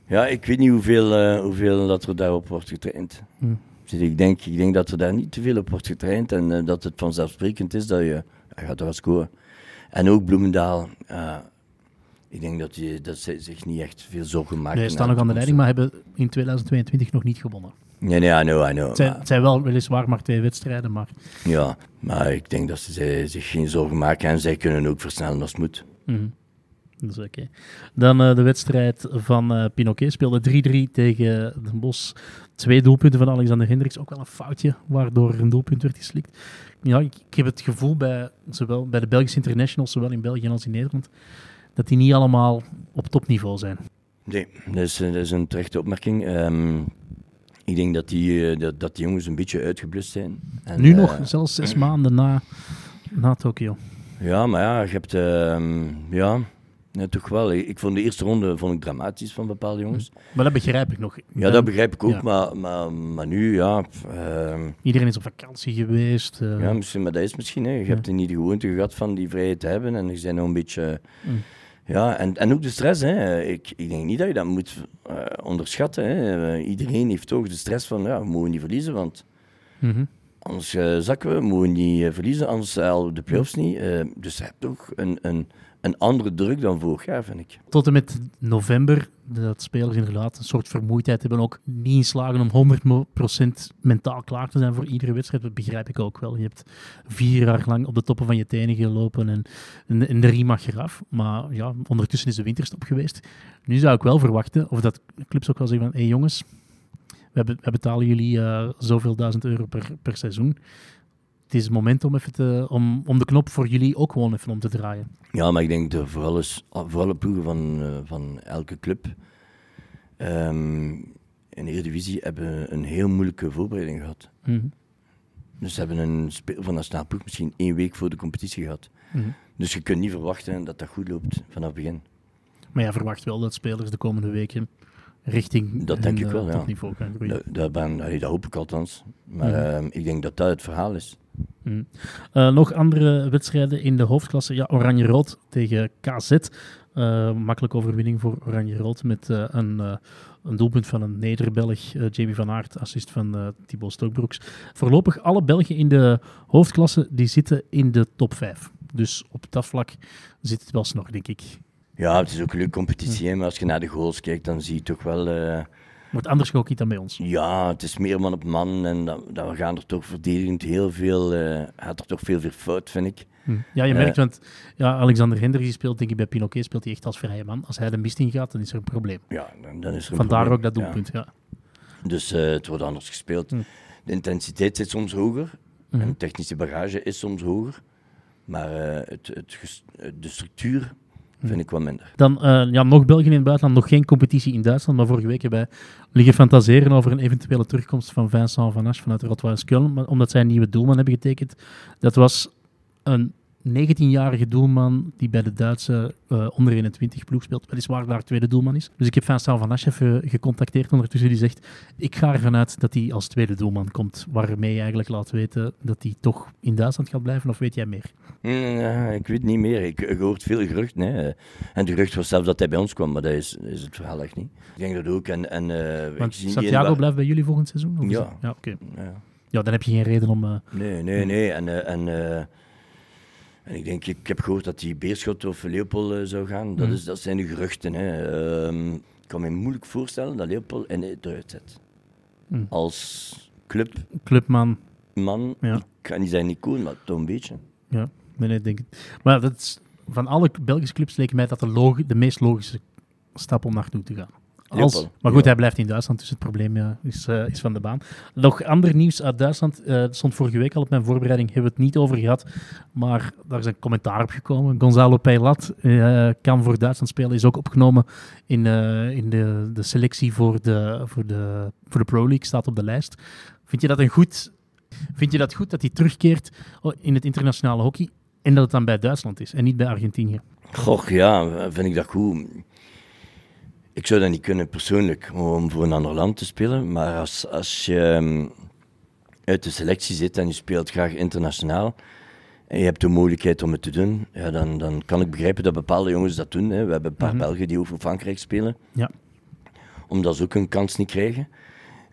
Ja, ik weet niet hoeveel, eh, hoeveel dat er daarop wordt getraind. Hm. Dus ik, denk, ik denk dat er daar niet te veel op wordt getraind en eh, dat het vanzelfsprekend is dat je, je gaat er wel scoren. En ook Bloemendaal, eh, ik denk dat, die, dat ze zich niet echt veel zorgen maken. Zij staan nog aan de leiding, maar hebben in 2022 nog niet gewonnen. Nee, nee, I know, I know. Het zijn, het zijn wel weliswaar maar twee wedstrijden, maar... ja, maar ik denk dat ze zi- zich geen zorgen maken en zij kunnen ook versnellen als het moet. Mhm. Dat is oké. Dan eh, de wedstrijd van eh Pinoquet speelde 3-3 tegen Den Bosch. Twee doelpunten van Alexander Hendricks. Ook wel een foutje, waardoor er een doelpunt werd geslikt. Ja, ik, ik heb het gevoel bij, zowel bij de Belgische internationals, zowel in België als in Nederland, dat die niet allemaal op topniveau zijn. Nee, dat is, dat is een terechte opmerking. Ehm, ik denk dat die, eh, dat, dat die jongens een beetje uitgeblust zijn. En, nu eh, nog, zelfs zes maanden na, na Tokio. Ja, maar ja, je hebt... ehm, ja, ja, toch wel. Ik, vond de eerste ronde vond ik dramatisch van bepaalde jongens. Maar dat begrijp ik nog. Ja, dat begrijp ik ook, Ja. maar, maar, maar nu, ja... ehm, Iedereen is op vakantie geweest. eh, ja, misschien, maar dat is misschien. Hè. Je hebt er niet de gewoonte gehad van die vrijheid te hebben en je bent nog een beetje... Mm. Ja, en, en ook de stress. Hè. Ik, ik denk niet dat je dat moet eh, onderschatten. Hè. Eh, iedereen heeft toch de stress van, ja, we mogen niet verliezen, want mhm. anders eh, zakken we. We mogen niet verliezen, anders halen we de play-offs niet. Dus je hebt toch een, een, een andere druk dan vorig jaar, vind ik. Tot en met november, dat spelers inderdaad een soort vermoeidheid hebben, ook niet in slagen om 100% mentaal klaar te zijn voor iedere wedstrijd. Dat begrijp ik ook wel. Je hebt vier jaar lang op de toppen van je tenen gelopen en, en, en de riem mag eraf. Maar ja, ondertussen is de winterstop geweest. Nu zou ik wel verwachten, of dat clubs ook wel zeggen van, hé hey jongens, we, be- we betalen jullie eh, zoveel duizend euro per, per seizoen. Het is het moment om, even te, om, om de knop voor jullie ook gewoon even om te draaien. Ja, maar ik denk dat voor, alles, voor alle ploegen van, eh, van elke club ehm, in de Eredivisie hebben een heel moeilijke voorbereiding gehad. Mhm. Dus ze hebben een speler van de nationale ploeg misschien één week voor de competitie gehad. Mhm. Dus je kunt niet verwachten dat dat goed loopt vanaf het begin. Maar jij verwacht wel dat spelers de komende weken richting Dat denk hun, ik eh, wel, ja. topniveau gaan groeien. Dat, dat, ben, allee, dat hoop ik althans. Maar Mhm. ehm, ik denk dat dat het verhaal is. Eh, nog andere wedstrijden in de hoofdklasse. Ja, Oranje-Rood tegen KZ. Eh, makkelijke overwinning voor Oranje-Rood met eh, een, een doelpunt van een Neder-Belg, Jamie van Aert, assist van Thibaut Stokbroeks. Voorlopig alle Belgen in de hoofdklasse die zitten in de top 5. Dus op dat vlak zit het wel snor, denk ik. Ja, het is ook een leuke competitie, maar als je naar de goals kijkt, dan zie je toch wel... eh, Wordt anders niet dan bij ons. Ja, het is meer man op man en dan, dan gaan er toch verdedigend heel veel, eh gaat er toch veel fout, vind ik. Hm. Ja, je Eh. merkt, want ja, Alexander Hendricks die speelt, denk ik, bij Pinoquet speelt hij echt als vrije man. Als hij de mist in gaat, dan is er een probleem. Ja, dan, dan is er een Vandaar probleem. ook dat doelpunt, ja. Dus eh, het wordt anders gespeeld. Hm. De intensiteit zit soms hoger Mhm. en de technische bagage is soms hoger. Maar eh, het, het, eh, de structuur vind Hm. ik wat minder. Dan eh, ja, nog België in het buitenland, nog geen competitie in Duitsland. Maar vorige week hebben wij liggen fantaseren over een eventuele terugkomst van Vincent Van Asch vanuit Rotweiler Köln. Maar omdat zij een nieuwe doelman hebben getekend. Dat was een 19-jarige doelman die bij de Duitse eh, onder 21 ploeg speelt. Weliswaar daar tweede doelman is. Dus ik heb Vincent Van Asch even gecontacteerd ondertussen. Die zegt, ik ga ervan uit dat hij als tweede doelman komt. Waarmee je eigenlijk laat weten dat hij toch in Duitsland gaat blijven. Of weet jij meer? Hm, ja, ik weet niet meer. Ik, ik hoort veel geruchten. Hè. En het gerucht was zelfs dat hij bij ons kwam, maar dat is, is het verhaal echt niet. Ik denk dat ook. En, en, eh, Want Santiago waar- blijft bij jullie volgend seizoen? Of Ja. Ja, oké. Ja. Ja, dan heb je geen reden om... eh, Nee, nee, nee. En, eh, en, eh, en ik denk, ik heb gehoord dat hij Beerschot of Leopold eh, zou gaan. Dat, Mhm. is, dat zijn de geruchten. Hè. Ehm, ik kan me moeilijk voorstellen dat Leopold en eruit zet. Mhm. Als clubman, clubman. Ja. ik kan niet Nico, maar toch een beetje. Ja, nee, nee, denk ik. Maar dat is, van alle Belgische clubs leek mij dat de, de meest logische stap om naartoe te gaan. Als, maar goed, ja. hij blijft in Duitsland, dus het probleem ja, is, eh, is van de baan. Nog ander nieuws uit Duitsland. het stond vorige week al op mijn voorbereiding, hebben we het niet over gehad. Maar daar is een commentaar op gekomen. Gonzalo Peilat eh, kan voor Duitsland spelen. Is ook opgenomen in, in de, de selectie voor de, voor, de, voor de Pro League. Staat op de lijst. Vind je dat een goed... Vind je dat goed dat hij terugkeert oh, in het internationale hockey en dat het dan bij Duitsland is en niet bij Argentinië? Goh, ja, vind ik dat goed. Ik zou dat niet kunnen persoonlijk, om voor een ander land te spelen. Maar als, als je ehm, uit de selectie zit en je speelt graag internationaal en je hebt de mogelijkheid om het te doen, ja, dan, dan kan ik begrijpen dat bepaalde jongens dat doen. Hè. We hebben een paar Mhm. Belgen die ook voor Frankrijk spelen, Ja. omdat ze ook een kans niet krijgen.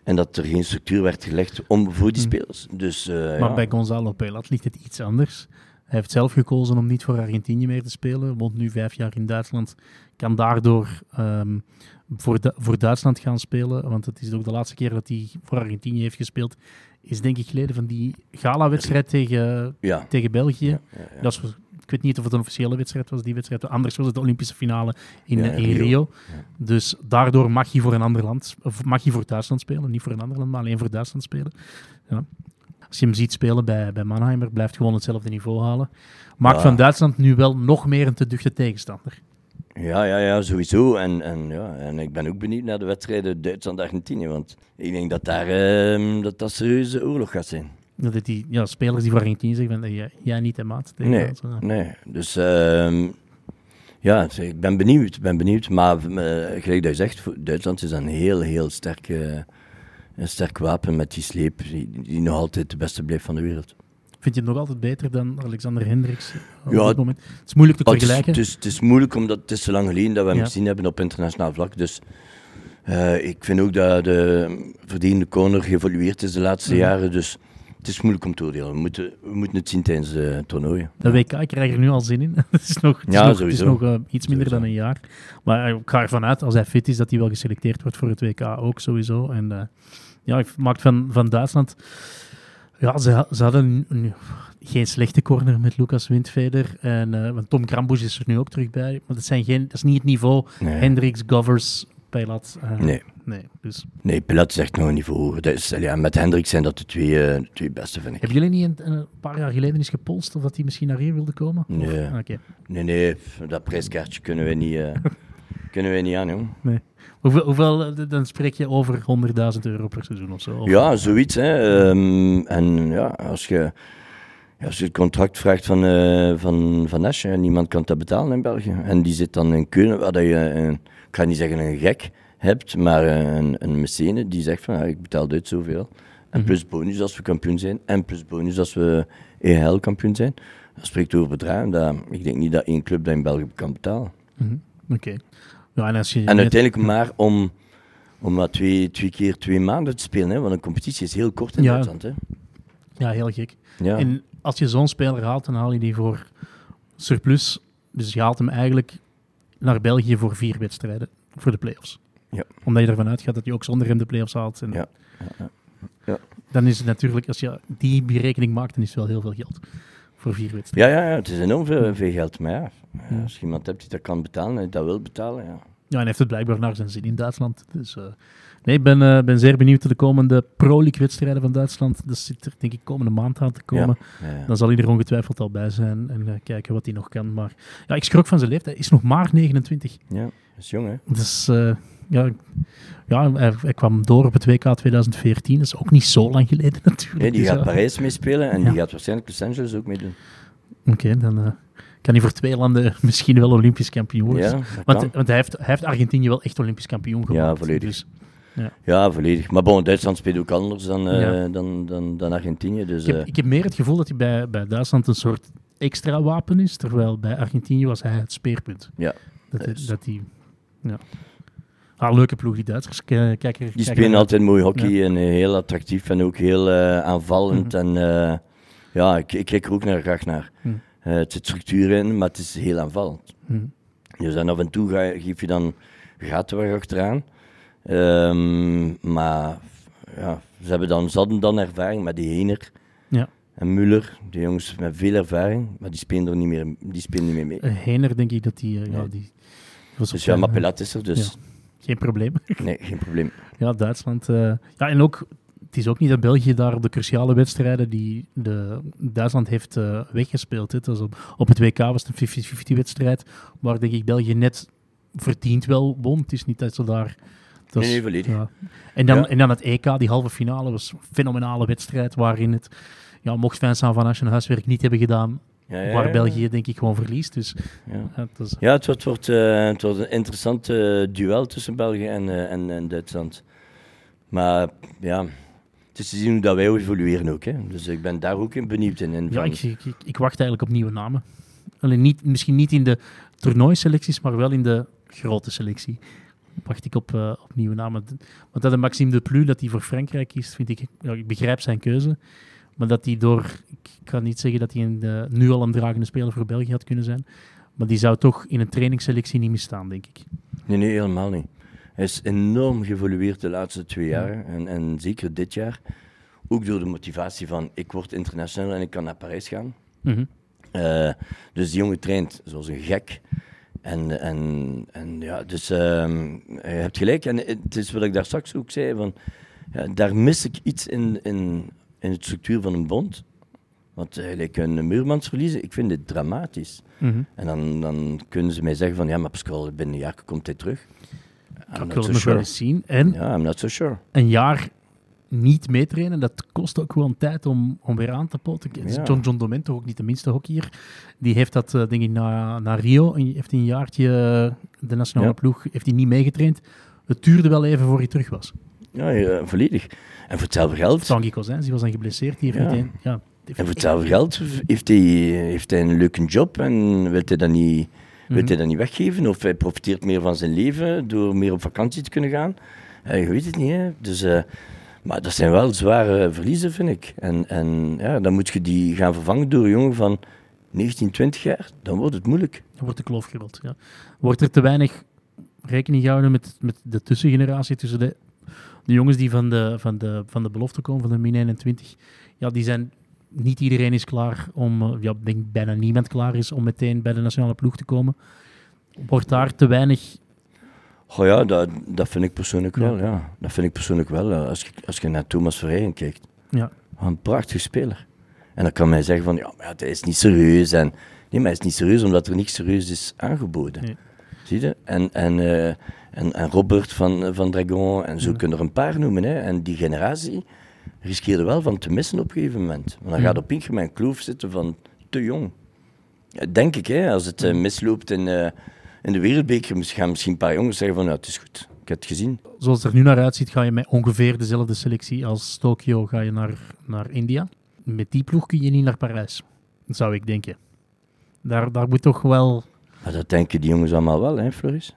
En dat er geen structuur werd gelegd om, voor die Mhm. spelers. Dus, eh, Maar ja. bij Gonzalo Peilat ligt het iets anders. Hij heeft zelf gekozen om niet voor Argentinië meer te spelen. Woont nu vijf jaar in Duitsland. Kan daardoor ehm, voor, Du- voor Duitsland gaan spelen. Want het is ook de laatste keer dat hij voor Argentinië heeft gespeeld. Is denk ik geleden van die gala-wedstrijd tegen, ja. tegen België. Ja, ja, ja. Dat is, ik weet niet of het een officiële wedstrijd was, die wedstrijd. Anders was het de Olympische finale in, Rio. Rio. Dus daardoor mag je voor een ander land, of mag je voor Duitsland spelen. Niet voor een ander land, maar alleen voor Duitsland spelen. Ja. Als je hem ziet spelen bij, bij Mannheimer, blijft gewoon hetzelfde niveau halen. Maakt van Duitsland nu wel nog meer een te duchte tegenstander. Ja, ja, ja, sowieso. En, en, ja, en ik ben ook benieuwd naar de wedstrijden Duitsland-Argentinië. Want ik denk dat daar ehm, dat, dat serieuze oorlog gaat zijn. Dat die ja, spelers die voor Argentinië zeggen, van, jij, jij niet en maat. tegen Nee, ja. nee. Dus ehm, ja, ik ben benieuwd. Ben benieuwd. Maar eh, gelijk dat je zegt, Duitsland is een heel, heel sterk, een sterk wapen met die sleep. Die, die nog altijd de beste blijft van de wereld. Vind je het nog altijd beter dan Alexander Hendricks op Ja, dit moment? Het is moeilijk te is, vergelijken. het, is, het is moeilijk, omdat het is zo lang geleden dat we hem Ja. gezien hebben op internationaal vlak. Dus eh, ik vind ook dat de verdiende corner geëvolueerd is de laatste Mhm. jaren. Dus het is moeilijk om te oordelen. We moeten, we moeten het zien tijdens de toernooien. De WK, ik krijg er nu al zin in. het is nog, het is Ja, nog, het is sowieso. nog eh, iets minder Sowieso. dan een jaar. Maar eh, ik ga ervan uit, als hij fit is, dat hij wel geselecteerd wordt voor het WK ook sowieso. En eh, ja, ik maak van, van Duitsland... Ja, ze, ze hadden een- een- geen slechte corner met Lucas Windveder. En, eh, want Tom Krambusch is er nu ook terug bij. Maar dat, zijn geen, dat is niet het niveau Nee, Hendricks, Govers, Peilat. eh, nee. nee. Dus, nee Pilat is echt nog een niveau. Dat is, ja, met Hendrik zijn dat de twee, de twee beste, vind ik. hebben jullie niet een, een paar jaar geleden eens gepolst of dat hij misschien naar hier wilde komen? Nee. Nee, nee, dat prijskaartje kunnen wij niet, kunnen wij niet aan, jong. Hoeveel, hoeveel, eh, dan spreek je over 100.000 euro per seizoen of zo? Of- Ja, zoiets. Hè. Ehm, en ja, als je, als je het contract vraagt van, eh van, van hè, niemand kan dat betalen in België. En die zit dan in Keulen, waar dat je, een, ik ga niet zeggen een gek hebt, maar een, een mecene die zegt van, ja, ik betaal dit zoveel. En Mhm. plus bonus als we kampioen zijn, en plus bonus als we EHL kampioen zijn. Dat spreekt over bedragen dat ik denk niet dat één club dat in België kan betalen. Mhm, Oké. Ja, en als je En net- uiteindelijk maar om, om maar twee, twee keer twee maanden te spelen, hè, want een competitie is heel kort in Ja. Duitsland. Hè. Ja, heel gek. Ja. En als je zo'n speler haalt, dan haal je die voor surplus. Dus je haalt hem eigenlijk naar België voor vier wedstrijden, voor de play-offs. Ja. Omdat je ervan uitgaat dat je ook zonder hem de play-offs haalt. En Ja, ja, ja. Ja. Dan is het natuurlijk, als je die berekening maakt, dan is het wel heel veel geld voor vier wedstrijden. Ja, ja, ja, het is enorm veel, veel geld. Maar ja, als je iemand hebt die dat kan betalen en dat wil betalen, ja. Ja, en hij heeft het blijkbaar naar zijn zin in Duitsland. Dus eh, nee, ik ben, eh, ben zeer benieuwd naar de komende Pro League wedstrijden van Duitsland. Dat zit er denk ik komende maand aan te komen. Ja, ja. Dan zal hij er ongetwijfeld al bij zijn en eh, kijken wat hij nog kan. Maar ja, ik schrok van zijn leeftijd. Hij is nog maar 29. ja, dat is jong, hè? Dus ja, ja hij, hij kwam door op het WK 2014. Dat is ook niet zo lang geleden natuurlijk. Nee, die Dus, gaat ja. Parijs meespelen en Ja. die gaat waarschijnlijk Los Angeles ook meedoen. Oké, dan kan hij voor twee landen misschien wel Olympisch kampioen worden. Ja, want want hij, heeft, hij heeft Argentinië wel echt Olympisch kampioen gemaakt. Ja, volledig. Dus, Ja, volledig. Maar bon, Duitsland speelt ook anders dan, eh, Ja. dan, dan, dan Argentinië. Dus, ik, heb, eh, ik heb meer het gevoel dat hij bij, bij Duitsland een soort extra wapen is, terwijl bij Argentinië was hij het speerpunt. ja. Dat, hij- Dus- dat die, ja. Ah, leuke ploeg, die Duitsers. Kijk, kijk, Die spelen altijd mooi hockey en eh, heel attractief en ook heel aanvallend. Mhm. En ja, ik, ik kijk er ook naar, graag naar. Mhm. Eh, het zit structuur in, maar het is heel aanvallend. Hm. Dus af en toe ga, je- geef je dan gaten waar achteraan. Ehm, maar ja, ze, hebben dan, ze hadden dan ervaring met die Hener Ja. en Muller. Die jongens met veel ervaring, maar die spelen er niet meer, die spelen niet meer mee. Eh, Hener, denk ik dat die... eh, ja, die was Dus ja, maar is er, dus Geen probleem. nee, geen probleem. Ja, Duitsland. ja, en ook, het is ook niet dat België daar op de cruciale wedstrijden die de, Duitsland heeft eh, weggespeeld. Hè. Dus op, op het WK was het een 50-50 wedstrijd, waar denk ik België net verdiend wel won. Het is niet dat ze daar... het was- Nee, nee, ja. En, dan, Ja. en dan het EK, die halve finale, was een fenomenale wedstrijd, waarin het... Ja, mocht Vincent van Aschen huiswerk niet hebben gedaan, Ja, waar. België denk ik gewoon verliest. Dus Ja. ja, het Ja, het wordt, wordt, eh, het wordt een interessant eh, duel tussen België en, en, en Duitsland. Maar ja, het is te zien hoe dat wij evolueren ook. Hè. Dus ik ben daar ook in benieuwd in. in Ja, ik, ik, ik, wacht eigenlijk op nieuwe namen. Alleen niet, misschien niet in de toernooiselecties, maar wel in de grote selectie. Wacht ik op, eh, op nieuwe namen. Want dat de Maxime de Plu, dat hij voor Frankrijk kiest, vind ik... Ja, ik begrijp zijn keuze. Maar dat hij door... Ik kan niet zeggen dat hij een, eh, nu al een dragende speler voor België had kunnen zijn. Maar die zou toch in een trainingsselectie niet misstaan, denk ik. Nee, nee, helemaal niet. Hij is enorm geëvolueerd de laatste twee jaar. En, en zeker dit jaar. Ook door de motivatie van ik word international en ik kan naar Parijs gaan. Mhm. Eh, dus die jongen traint zoals een gek. En, en, en ja, dus ehm, je hebt gelijk. En het is wat ik daar straks ook zei, van, ja, daar mis ik iets in, in, in de structuur van een bond. Want eigenlijk een Muurmans verliezen, ik vind dit dramatisch. Mhm. En dan, dan kunnen ze mij zeggen van, ja, maar Pascal, binnen een jaar komt hij terug. I'm Ik wil so het nog wel eens zien. En Ja, I'm not so sure. een jaar niet meetrainen, dat kost ook gewoon tijd om, om weer aan te poten. Ja. John John Domento, ook niet de minste hockeyer, die heeft dat, eh, denk ik, na, na Rio, en heeft hij een jaartje eh, de nationale Ja. ploeg, heeft hij niet meegetraind. Het duurde wel even voor hij terug was. Ja, ja, volledig. En voor hetzelfde geld, Tanguy Cousins, die was dan geblesseerd, Ja. meteen... En voor hetzelfde geld heeft hij, heeft hij een leuke job en wil hij dat niet... Wil Mhm. hij dat niet weggeven? Of hij profiteert meer van zijn leven door meer op vakantie te kunnen gaan? Je weet het niet, hè. Dus, eh, maar dat zijn wel zware verliezen, vind ik. En, en ja, dan moet je die gaan vervangen door een jongen van 19, 20 jaar. Dan wordt het moeilijk. Dan wordt de kloof gerold. Ja. Wordt er te weinig rekening gehouden met, met de tussengeneratie tussen de, de jongens die van de, van, de, van de belofte komen, van de min 21. Ja, die zijn... Niet iedereen is klaar om... eh, Ja, denk bijna niemand klaar is om meteen bij de nationale ploeg te komen. Wordt daar te weinig... Goh ja, dat, dat vind ik persoonlijk Ja. wel, ja. Dat vind ik persoonlijk wel. eh, Als je, als je naar Thomas Verheyen kijkt. Ja, een prachtig speler. En dan kan men zeggen van, ja, maar hij is niet serieus. En, nee, maar hij is niet serieus omdat er niks serieus is aangeboden. Nee. Zie je? En, en, eh, en, en Robert van, van Dragon, en zo Ja. kunnen er een paar noemen. Hè. En die generatie riskeerde wel van te missen op een gegeven moment. Want dan Ja. gaat op Inge mijn kloof zitten van te jong. Denk ik, hè, als het eh, misloopt in, eh, in de wereldbeker, gaan misschien een paar jongens zeggen van, ja, het is goed. Ik heb het gezien. zoals het er nu naar uitziet, ga je met ongeveer dezelfde selectie als Tokio ga je naar, naar India. Met die ploeg kun je niet naar Parijs, zou ik denken. Daar, daar moet toch wel... Maar dat denken die jongens allemaal wel, hè, Floris?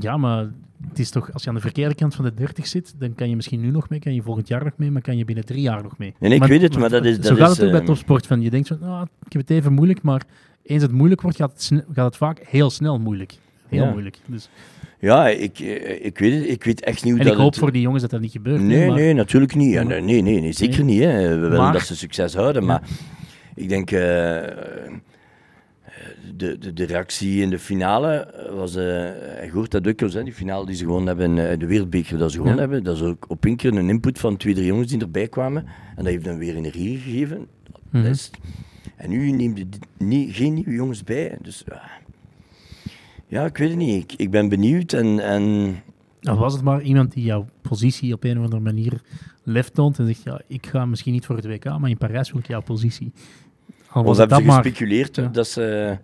Ja, maar het is toch, als je aan de verkeerde kant van de 30 zit, dan kan je misschien nu nog mee, kan je volgend jaar nog mee, maar kan je binnen drie jaar nog mee. Nee, ik weet het, maar dat is- Zo dat gaat is, het ook bij ehm, topsport. Van, je denkt van, ah, ik heb het even moeilijk, maar eens het moeilijk wordt, gaat het, gaat het vaak heel snel moeilijk. Heel Ja. moeilijk. Dus, Ja, ik, eh, ik, weet het, ik weet echt niet hoe en dat ik hoop het- voor die jongens dat dat niet gebeurt. Nee, maar- nee, natuurlijk niet. Ja, nee, nee, nee, zeker Nee. niet. Hè. We willen Maar- dat ze succes houden, maar ik denk eh, de, de, de reactie in de finale eh, was, hoort dat hè, die finale die ze gewonnen hebben, eh, de wereldbeker dat ze gewonnen Ja. hebben, dat is ook op één keer een input van twee, drie jongens die erbij kwamen en dat heeft dan weer energie gegeven. Mhm. Dat is- en nu neemt je niet, geen nieuwe jongens bij, dus ja. ja, ik weet het niet. Ik, ik ben benieuwd en, en was het maar iemand die jouw positie op een of andere manier lef toont en zegt, ja, ik ga misschien niet voor het WK, maar in Parijs wil ik jouw positie. Het hebben dat ze gespeculeerd Ja. dat, ze,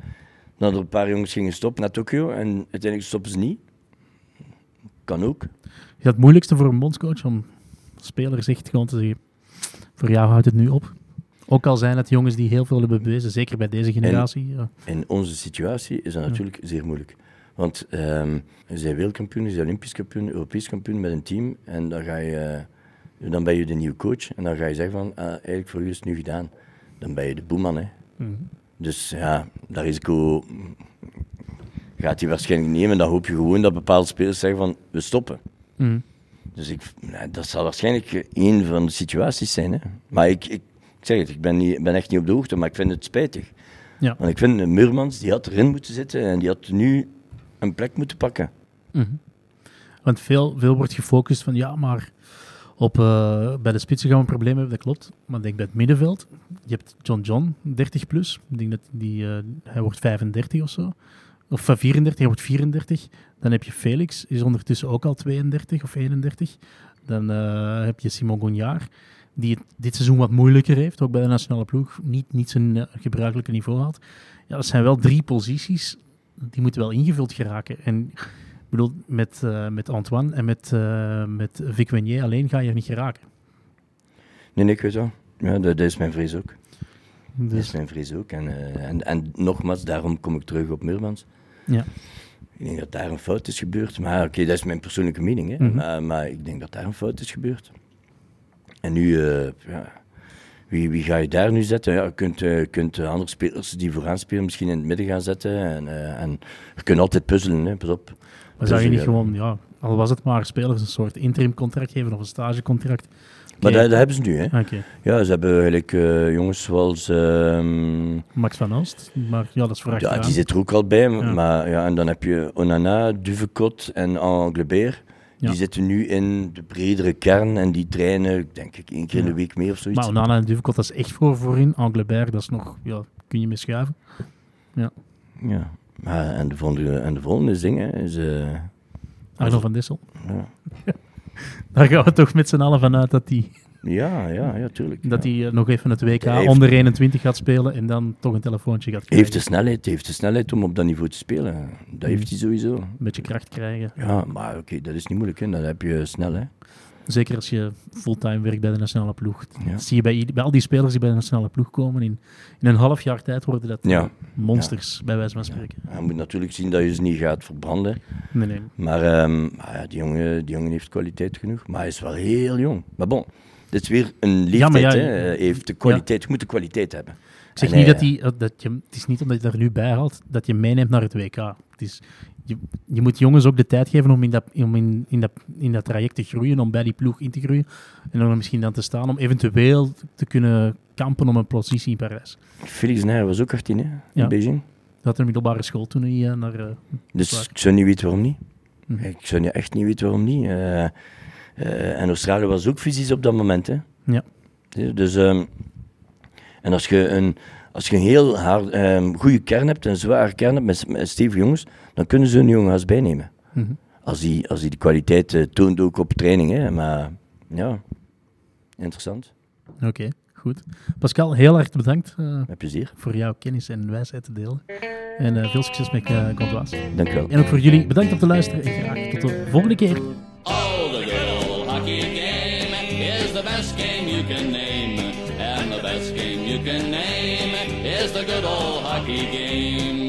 dat er een paar jongens gingen stoppen naar Tokio en uiteindelijk stoppen ze niet. Kan ook. Ja, het moeilijkste voor een bondscoach om speler zegt gewoon te zeggen, voor jou houdt het nu op. Ook al zijn het jongens die heel veel hebben bewezen, zeker bij deze generatie. Ja. In onze situatie is dat natuurlijk zeer moeilijk. Want ehm je bent wereldkampioen, je bent olympisch kampioen, Europees kampioen met een team. En dan, ga je, dan ben je de nieuwe coach. En dan ga je zeggen van, ah, eigenlijk voor u is het nu gedaan. Dan ben je de boeman. Hè. Mhm. Dus ja, dat risico gaat hij waarschijnlijk nemen. Dan hoop je gewoon dat bepaalde spelers zeggen van, we stoppen. Mhm. Dus ik, nou, dat zal waarschijnlijk één van de situaties zijn. Hè. Maar ik, ik, ik zeg het, ik ben, niet, ben echt niet op de hoogte, maar ik vind het spijtig. Ja. Want ik vind Murmans, die had erin moeten zitten en die had nu een plek moeten pakken. Mhm. Want veel, veel wordt gefocust van ja, maar op, eh, bij de spitsen gaan we een probleem hebben, dat klopt. Maar denk bij het middenveld, je hebt John John, 30 plus. Ik denk dat die, eh, hij wordt 35 of zo. Of eh, 34, hij wordt 34. Dan heb je Felix, is ondertussen ook al 32 of 31. Dan eh, heb je Simon Gognard, die het dit seizoen wat moeilijker heeft, ook bij de nationale ploeg. Niet, niet zijn eh, gebruikelijke niveau haalt. Ja, dat zijn wel drie posities, die moeten wel ingevuld geraken. En bedoel, met, eh, met Antoine en met, eh met Vic Wenier alleen ga je er niet geraken. Nee, nee, ik weet wel. Ja, dat, dat is mijn vrees ook. Dat is Dus mijn vrees ook. En, eh, en, en nogmaals, daarom kom ik terug op Murmans. ja. Ik denk dat daar een fout is gebeurd. Maar oké, dat is mijn persoonlijke mening. Hè. Mhm. maar, maar ik denk dat daar een fout is gebeurd. En nu, ja, wie, wie ga je daar nu zetten? Ja, je kunt, kunt andere spelers die vooraan spelen misschien in het midden gaan zetten. En, en je kunt altijd puzzelen, hè. pas op. Maar zou je Dus, niet ja. gewoon, ja, al was het maar spelers een soort interim contract geven of een stagecontract? Maar dat, dat hebben ze nu. Hè. Oké, Ja, ze hebben eigenlijk eh, jongens zoals... ehm, Max van Oost, maar ja, dat is voor ja, die zit er ook al bij. Ja. Maar, ja, en dan heb je Onana, Duvecot en Anglebert. Ja. Die zitten nu in de bredere kern en die trainen, denk ik, één keer in de Ja. week meer of zoiets. Maar Onana en Duvecot, dat is echt voor voorin. Anglebert, dat is nog, ja, kun je mee schuiven. Ja. Maar, en, de volgende, en de volgende ding hè, is... eh, Arno van Dissel. ja. Daar gaan we toch met z'n allen van uit dat hij Ja, ja, ja, tuurlijk. dat hij eh, nog even het WK heeft- onder 21 gaat spelen en dan toch een telefoontje gaat krijgen. heeft de snelheid, heeft de snelheid om op dat niveau te spelen. Dat heeft hij sowieso. Een beetje kracht krijgen. Ja, maar oké, dat is niet moeilijk. Hè. Dat heb je snel. Hè. Zeker als je fulltime werkt bij de nationale ploeg. Ja. Dat zie je bij, al die spelers die bij de nationale ploeg komen. In, in een half jaar tijd worden dat Ja. monsters, bij wijze van spreken. Je moet natuurlijk zien dat je ze niet gaat verbranden. Nee, nee. Maar, maar ja, die, jongen, die jongen heeft kwaliteit genoeg. Maar hij is wel heel jong. Maar bon, dit is weer een leeftijd. Hè. Hij heeft de kwaliteit, je moet de kwaliteit hebben. Ik zeg En niet hij- dat, die, dat je, het is niet omdat je er nu bij haalt, dat je meeneemt naar het WK. Het is, je, je moet jongens ook de tijd geven om, in dat, om in, in, dat, in dat traject te groeien, om bij die ploeg in te groeien. En om misschien dan te staan om eventueel te kunnen kampen om een positie in Parijs. Felix Nijr was ook 18 hè, Ja. in Beijing. Dat een middelbare school toen hij eh, naar... eh, Dus ik zou niet weten waarom niet. Mhm. Ik zou niet- echt niet weten waarom niet. Eh, en Australië was ook fysisch op dat moment. Hè. Ja. Dus, ehm, en als je een, als je een heel hard, ehm, goede kern hebt, een zware kern hebt met, met stevige jongens, dan kunnen ze hun jongen als bijnemen. mhm. Als die, als die de kwaliteit eh, toont ook op training. Hè. Maar ja, interessant. Oké, goed. Pascal, heel erg bedankt eh, Met plezier. voor jouw kennis en wijsheid te delen. En eh, veel succes met uh, Gondwaas. Dank u wel. En ook voor jullie, bedankt om te luisteren en graag tot de volgende keer. Good old hockey game.